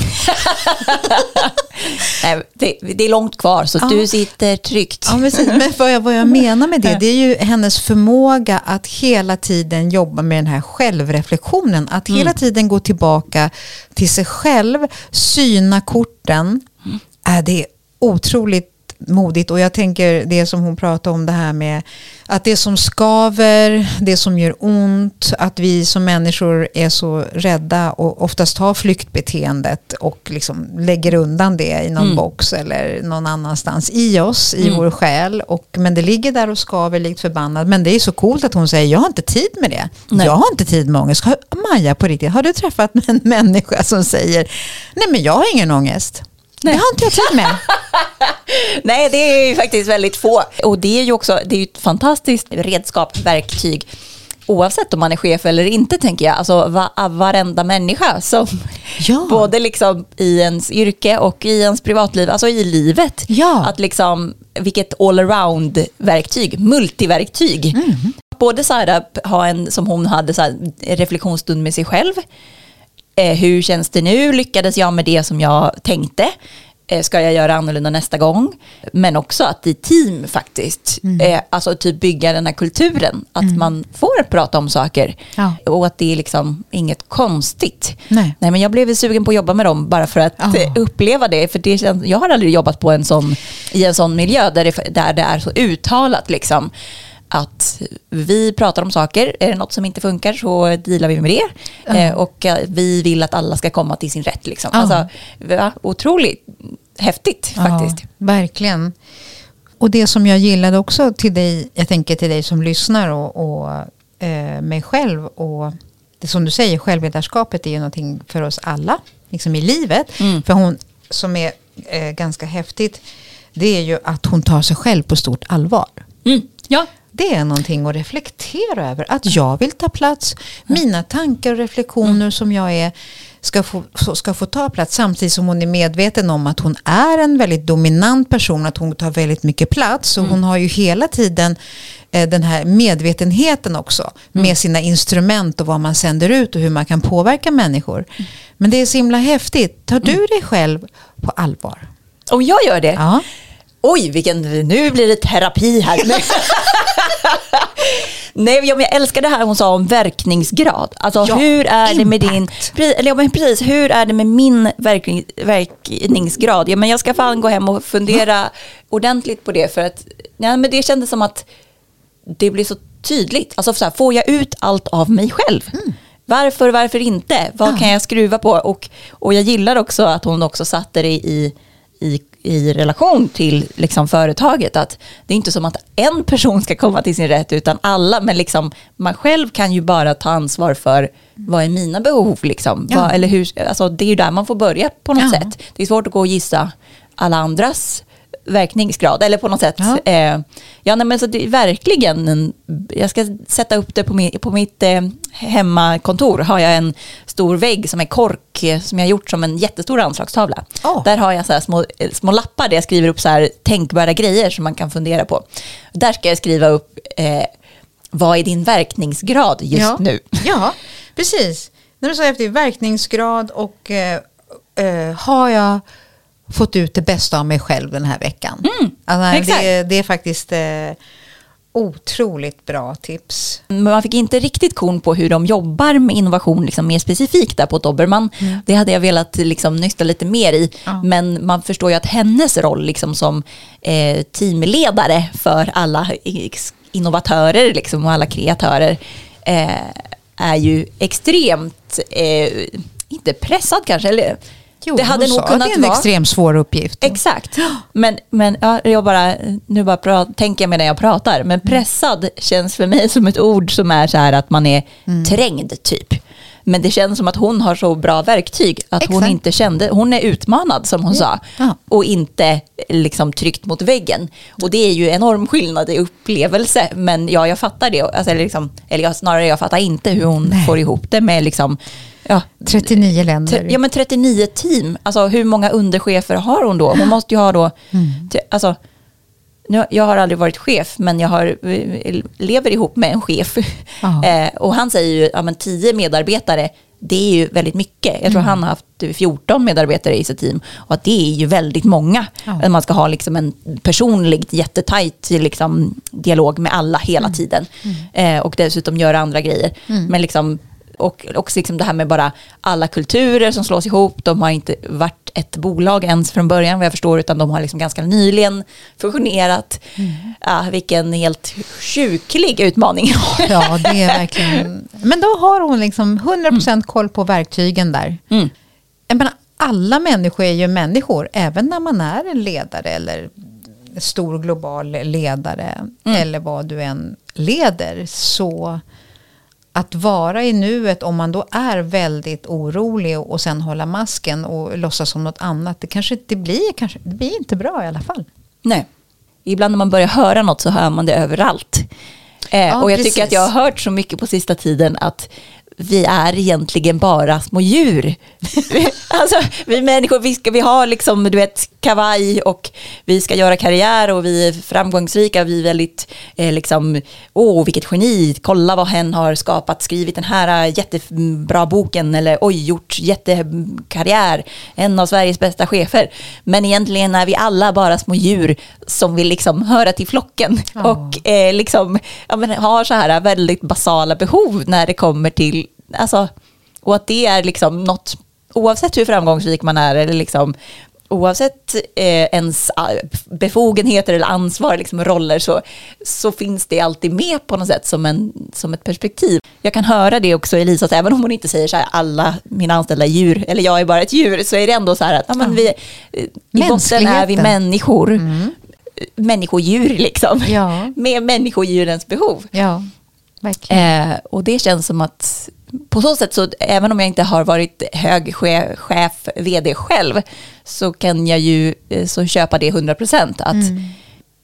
Nej, det, det är långt kvar så Ja. du sitter tryggt. Ja, precis. Men vad jag, vad jag menar med det, det är ju hennes förmåga att hela tiden jobba med den här självreflektionen. Att hela tiden gå tillbaka till sig själv, syna korten. Äh, det är otroligt modigt och jag tänker det som hon pratade om det här med att det som skaver, det som gör ont, att vi som människor är så rädda och oftast har flyktbeteendet och liksom lägger undan det i någon box eller någon annanstans i oss, i vår själ. Och, men det ligger där och skaver likt förbannat. Men det är så coolt att hon säger, jag har inte tid med det. Nej. Jag har inte tid med ångest. Maja, på riktigt, har du träffat en människa som säger, nej men jag har ingen ångest. Det har inte jag tid med. Nej, det är ju faktiskt väldigt få. Och det är ju också det är ett fantastiskt redskap, verktyg. Oavsett om man är chef eller inte tänker jag. Alltså va, varenda människa som Ja. både liksom i ens yrke och i ens privatliv, alltså i livet. Ja. Att liksom, vilket allround verktyg, multiverktyg. Mm. Både så här, ha en, som hon hade, så här, reflektionsstund med sig själv. Eh, hur känns det nu? Lyckades jag med det som jag tänkte? Eh, ska jag göra annorlunda nästa gång? Men också att i team faktiskt, eh, alltså typ bygga den här kulturen, att man får prata om saker. Ja. Och att det är liksom inget konstigt. Nej. Nej men jag blev sugen på att jobba med dem bara för att eh, uppleva det. För det känns, jag har aldrig jobbat på en sån, i en sån miljö där det, där det är så uttalat liksom att vi pratar om saker, är det något som inte funkar så dealar vi med det. Eh, och eh, vi vill att alla ska komma till sin rätt. Liksom. Ja. Alltså, va, otroligt häftigt faktiskt. Ja, verkligen. Och det som jag gillade också till dig, jag tänker till dig som lyssnar och, och eh, mig själv och det som du säger, självledarskapet är ju någonting för oss alla, liksom i livet. Mm. För hon som är eh, ganska häftigt, det är ju att hon tar sig själv på stort allvar. Mm. Ja. Det är någonting att reflektera över. Att jag vill ta plats. Mina tankar och reflektioner som jag är ska få, ska få ta plats. Samtidigt som hon är medveten om att hon är en väldigt dominant person. Att hon tar väldigt mycket plats. Och hon har ju hela tiden eh, den här medvetenheten också. Med sina instrument och vad man sänder ut och hur man kan påverka människor. Men det är så himla häftigt. Tar du dig själv på allvar? Om jag gör det? Ja. Oj, vilken, nu blir det terapi här. Nej, men jag älskar det här hon sa om verkningsgrad. Alltså Ja, hur är det med din, impact. eller, men precis, hur är det med min verkning, verkningsgrad? Ja, men jag ska fan gå hem och fundera ordentligt på det för att ja, men det kändes som att det blir så tydligt. Alltså så här, får jag ut allt av mig själv? Varför, varför inte? Vad Ja. kan jag skruva på? Och, och jag gillar också att hon också satte det i, i, i relation till liksom företaget. Att det är inte som att en person ska komma till sin rätt utan alla. Men liksom, man själv kan ju bara ta ansvar för vad är mina behov? Liksom? Ja. Vad, eller hur, alltså, det är ju där man får börja på något Ja. sätt. Det är svårt att gå och gissa alla andras verkningsgrad. Eller på något sätt. Ja. Eh, ja, nej, men så det är verkligen en, jag ska sätta upp det på, min, på mitt eh, hemmakontor. Har jag en stor vägg som är kork eh, som jag har gjort som en jättestor anslagstavla. Åh. Där har jag så här små, eh, små lappar där jag skriver upp så här tänkbara grejer som man kan fundera på. Där ska jag skriva upp eh, vad är din verkningsgrad just ja. nu? Ja, precis. När du sa efter verkningsgrad och eh, har jag fått ut det bästa av mig själv den här veckan? Mm, alltså, det, det är faktiskt... Eh, Otroligt bra tips. Men man fick inte riktigt korn på hur de jobbar med innovation liksom mer specifikt där på Dobermann. Det hade jag velat liksom nysta lite mer i. Ja. Men man förstår ju att hennes roll liksom som eh, teamledare för alla innovatörer liksom, och alla kreatörer eh, är ju extremt, eh, inte pressad kanske, eller Jo, det hade nog kunnat att det är en vara. extremt svår uppgift. Exakt. Men, men ja, jag bara, nu bara pra, tänker jag medan jag pratar. Men pressad känns för mig som ett ord som är så här att man är trängd typ. Men det känns som att hon har så bra verktyg att hon Exakt. inte kände, hon är utmanad som hon sa. Ja. Och inte liksom tryckt mot väggen. Och det är ju enorm skillnad i upplevelse. Men ja, jag fattar det. Alltså, eller, liksom, eller snarare jag fattar inte hur hon Nej. får ihop det med liksom, ja, 39 länder. Ja men 39 team, alltså hur många underchefer har hon då? Hon måste ju ha då, te- alltså, nu, jag har aldrig varit chef men jag har, lever ihop med en chef. Eh, och han säger ju, ja men 10 medarbetare, det är ju väldigt mycket. Jag tror han har haft 14 medarbetare i sitt team och att det är ju väldigt många. Ja. Man ska ha liksom en personligt jättetajt liksom, dialog med alla hela tiden. Eh, och dessutom göra andra grejer. Men liksom, och också liksom det här med bara alla kulturer som slås ihop. De har inte varit ett bolag ens från början vad jag förstår utan de har liksom ganska nyligen fusionerat. Ja, vilken helt sjuklig utmaning. Ja, det är verkligen... Men då har hon liksom 100% koll på verktygen där. Mm. Jag menar, alla människor är ju människor, även när man är en ledare eller stor global ledare Mm. eller vad du än leder. Så att vara i nuet om man då är väldigt orolig och sen hålla masken och låtsas som något annat. Det kanske inte blir, kanske, det blir inte bra i alla fall. Nej. Ibland när man börjar höra något så hör man det överallt. Eh, Ja, och jag precis. tycker att jag har hört så mycket på sista tiden att vi är egentligen bara små djur. alltså, vi människor, vi, ska, vi har liksom, du vet, kavaj och vi ska göra karriär och vi är framgångsrika. Vi är väldigt, eh, liksom, åh vilket geni, kolla vad hen har skapat, skrivit den här eh, jättebra boken eller oj, gjort jättekarriär, en av Sveriges bästa chefer. Men egentligen är vi alla bara små djur som vill liksom höra till flocken Ja. och eh, liksom, ja, men har så här väldigt basala behov när det kommer till, alltså, och att det är liksom något, oavsett hur framgångsrik man är eller liksom Oavsett eh, ens ah, befogenheter eller ansvar, liksom roller, så, så finns det alltid med på något sätt som, en, som ett perspektiv. Jag kan höra det också i Elisas, även om hon inte säger så här, alla mina anställda är djur, eller jag är bara ett djur, så är det ändå så här att ja, men vi, eh, i botten är vi människor, människodjur liksom, Ja. med människodjurens behov. Ja, verkligen. Eh, och det känns som att på så sätt så även om jag inte har varit hög chef, chef vd själv så kan jag ju eh, så köpa det 100% att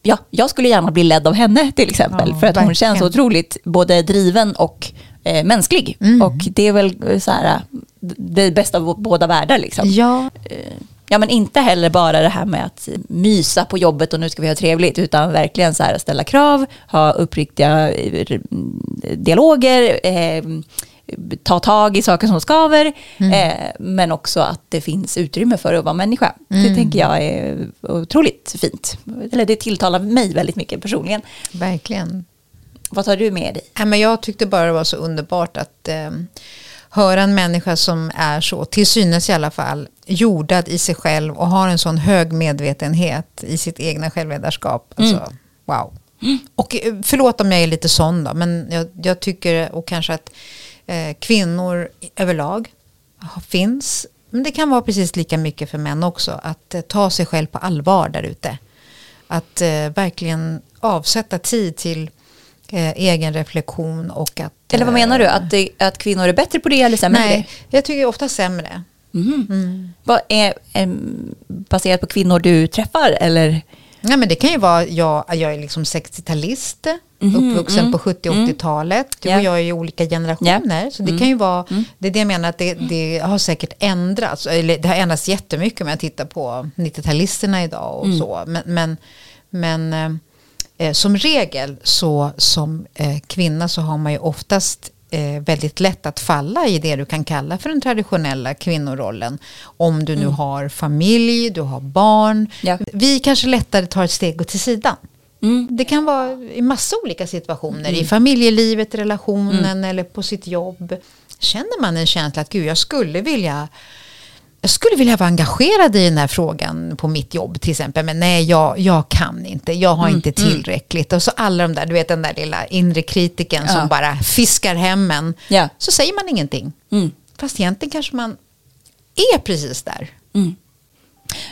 ja, jag skulle gärna bli ledd av henne till exempel Ja, för att hon verkligen. känns så otroligt både driven och eh, mänsklig och det är väl eh, så här eh, det bästa av båda världar liksom. Ja, Ja men inte heller bara det här med att mysa på jobbet och nu ska vi ha trevligt utan verkligen så här ställa krav, ha uppriktiga eh, dialoger, eh, ta tag i saker som skaver eh, men också att det finns utrymme för att vara människa. Det tänker jag är otroligt fint. Eller det tilltalar mig väldigt mycket personligen. verkligen. Vad tar du med dig? Nej, men jag tyckte bara det var så underbart att eh, höra en människa som är så, till synes i alla fall, jordad i sig själv och har en sån hög medvetenhet i sitt egna självledarskap. Alltså, Wow. Och eh, förlåt om jag är lite sån då, men jag, jag tycker och kanske att eh, kvinnor överlag finns, men det kan vara precis lika mycket för män också, att eh, ta sig själv på allvar där ute. Att eh, verkligen avsätta tid till eh, egen reflektion och att... Eller vad menar du? Att, att kvinnor är bättre på det eller sämre Nej, det? jag tycker ofta sämre. Mhm. Vad är, em, baserat på kvinnor du träffar eller? Ja, men det kan ju vara, jag, jag är liksom 60-talist, Mhm, uppvuxen mm, på 70 80-talet. Du Ja. och jag är ju olika generationer. Så det kan ju vara, Mm. det är det jag menar att det, det har säkert ändrats. Eller det har ändrats jättemycket om jag tittar på 90-talisterna idag och Mm. så. Men, men, men eh, eh, som regel så som eh, kvinna så har man ju oftast eh, väldigt lätt att falla i det du kan kalla för den traditionella kvinnorollen. Om du nu har familj, du har barn. Ja. Vi kanske lättare tar ett steg åt till sidan. Det kan vara i massa olika situationer. I familjelivet, relationen eller på sitt jobb. Känner man en känsla att gud, jag skulle vilja jag skulle vilja vara engagerad i den här frågan på mitt jobb till exempel. Men nej, jag, jag kan inte. Jag har inte tillräckligt. Och så alla de där, du vet den där lilla inre kritiken Ja. som bara fiskar hem en. Ja. Så säger man ingenting. Mm. Fast egentligen kanske man är precis där.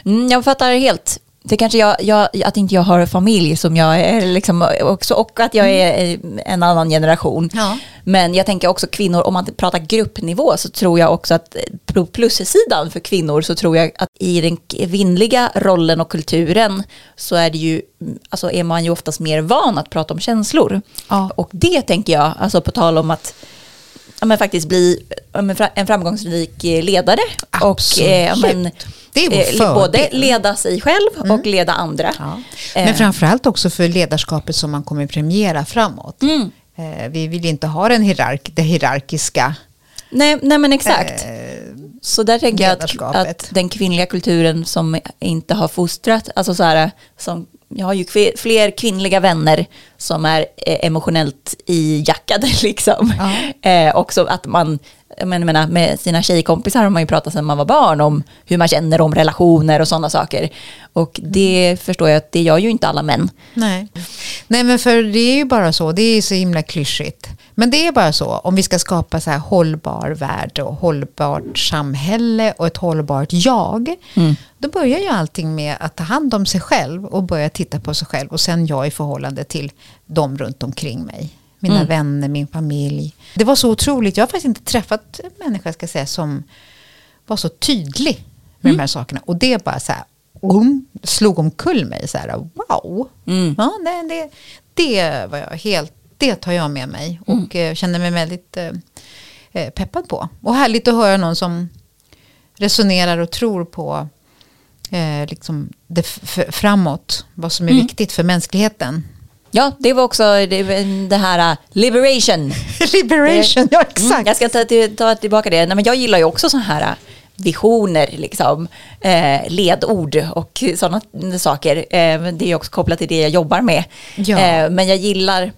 Mm, jag fattar helt. Det kanske jag, jag, att inte jag har familj som jag är liksom också, och att jag är eh, en annan generation. Ja. Men jag tänker också kvinnor, om man pratar gruppnivå så tror jag också att på plussidan för kvinnor så tror jag att i den kvinnliga rollen och kulturen så är det ju, alltså är man ju oftast mer van att prata om känslor. Ja. Och det tänker jag, alltså på tal om att ja, men faktiskt bli en framgångsrik eh, ledare. Och eh, men, Absolut. Det är vår eh, fördel. både leda sig själv och leda andra. Ja. Eh. Men framförallt också för ledarskapet som man kommer premiera framåt. Mm. Vi vill inte ha den hierark, det hierarkiska. Nej, nej men exakt. Eh, Så där tänker jag att, att den kvinnliga kulturen som inte har fostrat, alltså så här, som, jag har ju fler kvinnliga vänner som är eh, emotionellt ijackade liksom. Eh, också att man, jag menar, med sina tjejkompisar har man ju pratat sedan man var barn om hur man känner om relationer och sådana saker. Och det förstår jag att det gör ju inte alla män. Nej. Nej, men för det är ju bara så. Det är så himla klyschigt. Men det är bara så. Om vi ska skapa så här hållbar värld och hållbart samhälle och ett hållbart jag. Då börjar ju allting med att ta hand om sig själv och börja titta på sig själv. Och sen jag i förhållande till de runt omkring mig. Mina vänner, min familj. Det var så otroligt. Jag har faktiskt inte träffat en människa ska säga, som var så tydlig med de här sakerna. Och det bara så här, um, slog omkull mig. Så här, wow. Mm. Ja, det, det, det var jag helt, det tar jag med mig. Och eh, känner mig väldigt eh, eh, peppad på. Och härligt att höra någon som resonerar och tror på eh, liksom det framåt. Vad som är viktigt för mänskligheten. Ja, det var också det, det här uh, liberation. Liberation, ja Mm, exakt. jag ska ta, ta tillbaka det. Nej, men jag gillar ju också sådana här äh, visioner, liksom, eh, ledord och sådana saker. Eh, det är också kopplat till det jag jobbar med. Ja. Eh, men jag gillar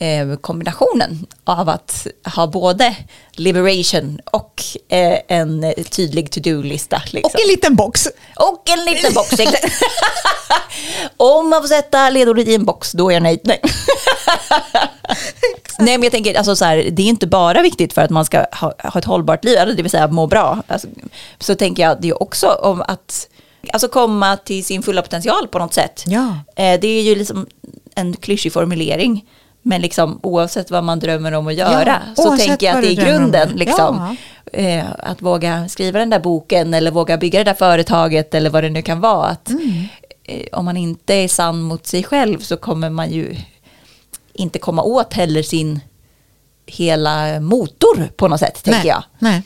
eh, kombinationen av att ha både liberation och eh, en tydlig to-do-lista. Liksom. Och en liten box. Och en liten box. Om man får sätta ledordet i en box, då är jag nöjd. Nej. Nej, men jag tänker, alltså, så här, det är inte bara viktigt för att man ska ha, ha ett hållbart liv, eller det vill säga må bra. Alltså, så tänker jag, det är också om att alltså, komma till sin fulla potential på något sätt. Ja. Eh, det är ju liksom en klyschig formulering. Men liksom, oavsett vad man drömmer om att göra Ja, så tänker jag att det är grunden. Liksom. Ja. Eh, att våga skriva den där boken eller våga bygga det där företaget eller vad det nu kan vara. Att, Mm. eh, om man inte är sann mot sig själv så kommer man ju inte komma åt heller sin hela motor på något sätt, tänker Nej. jag. Nej.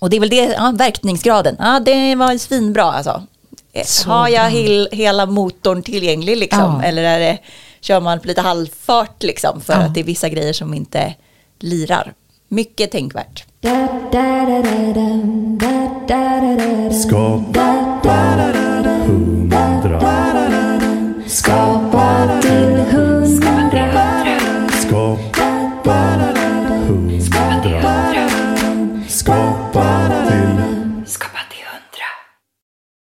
Och det är väl det, ja, verkningsgraden, ja det var svinbra alltså. Eh, Så Har jag hel, hela motorn tillgänglig liksom? Ja. Eller är det, kör man lite halvfart liksom för ja. att det är vissa grejer som inte lirar. Mycket tänkvärt. Skapa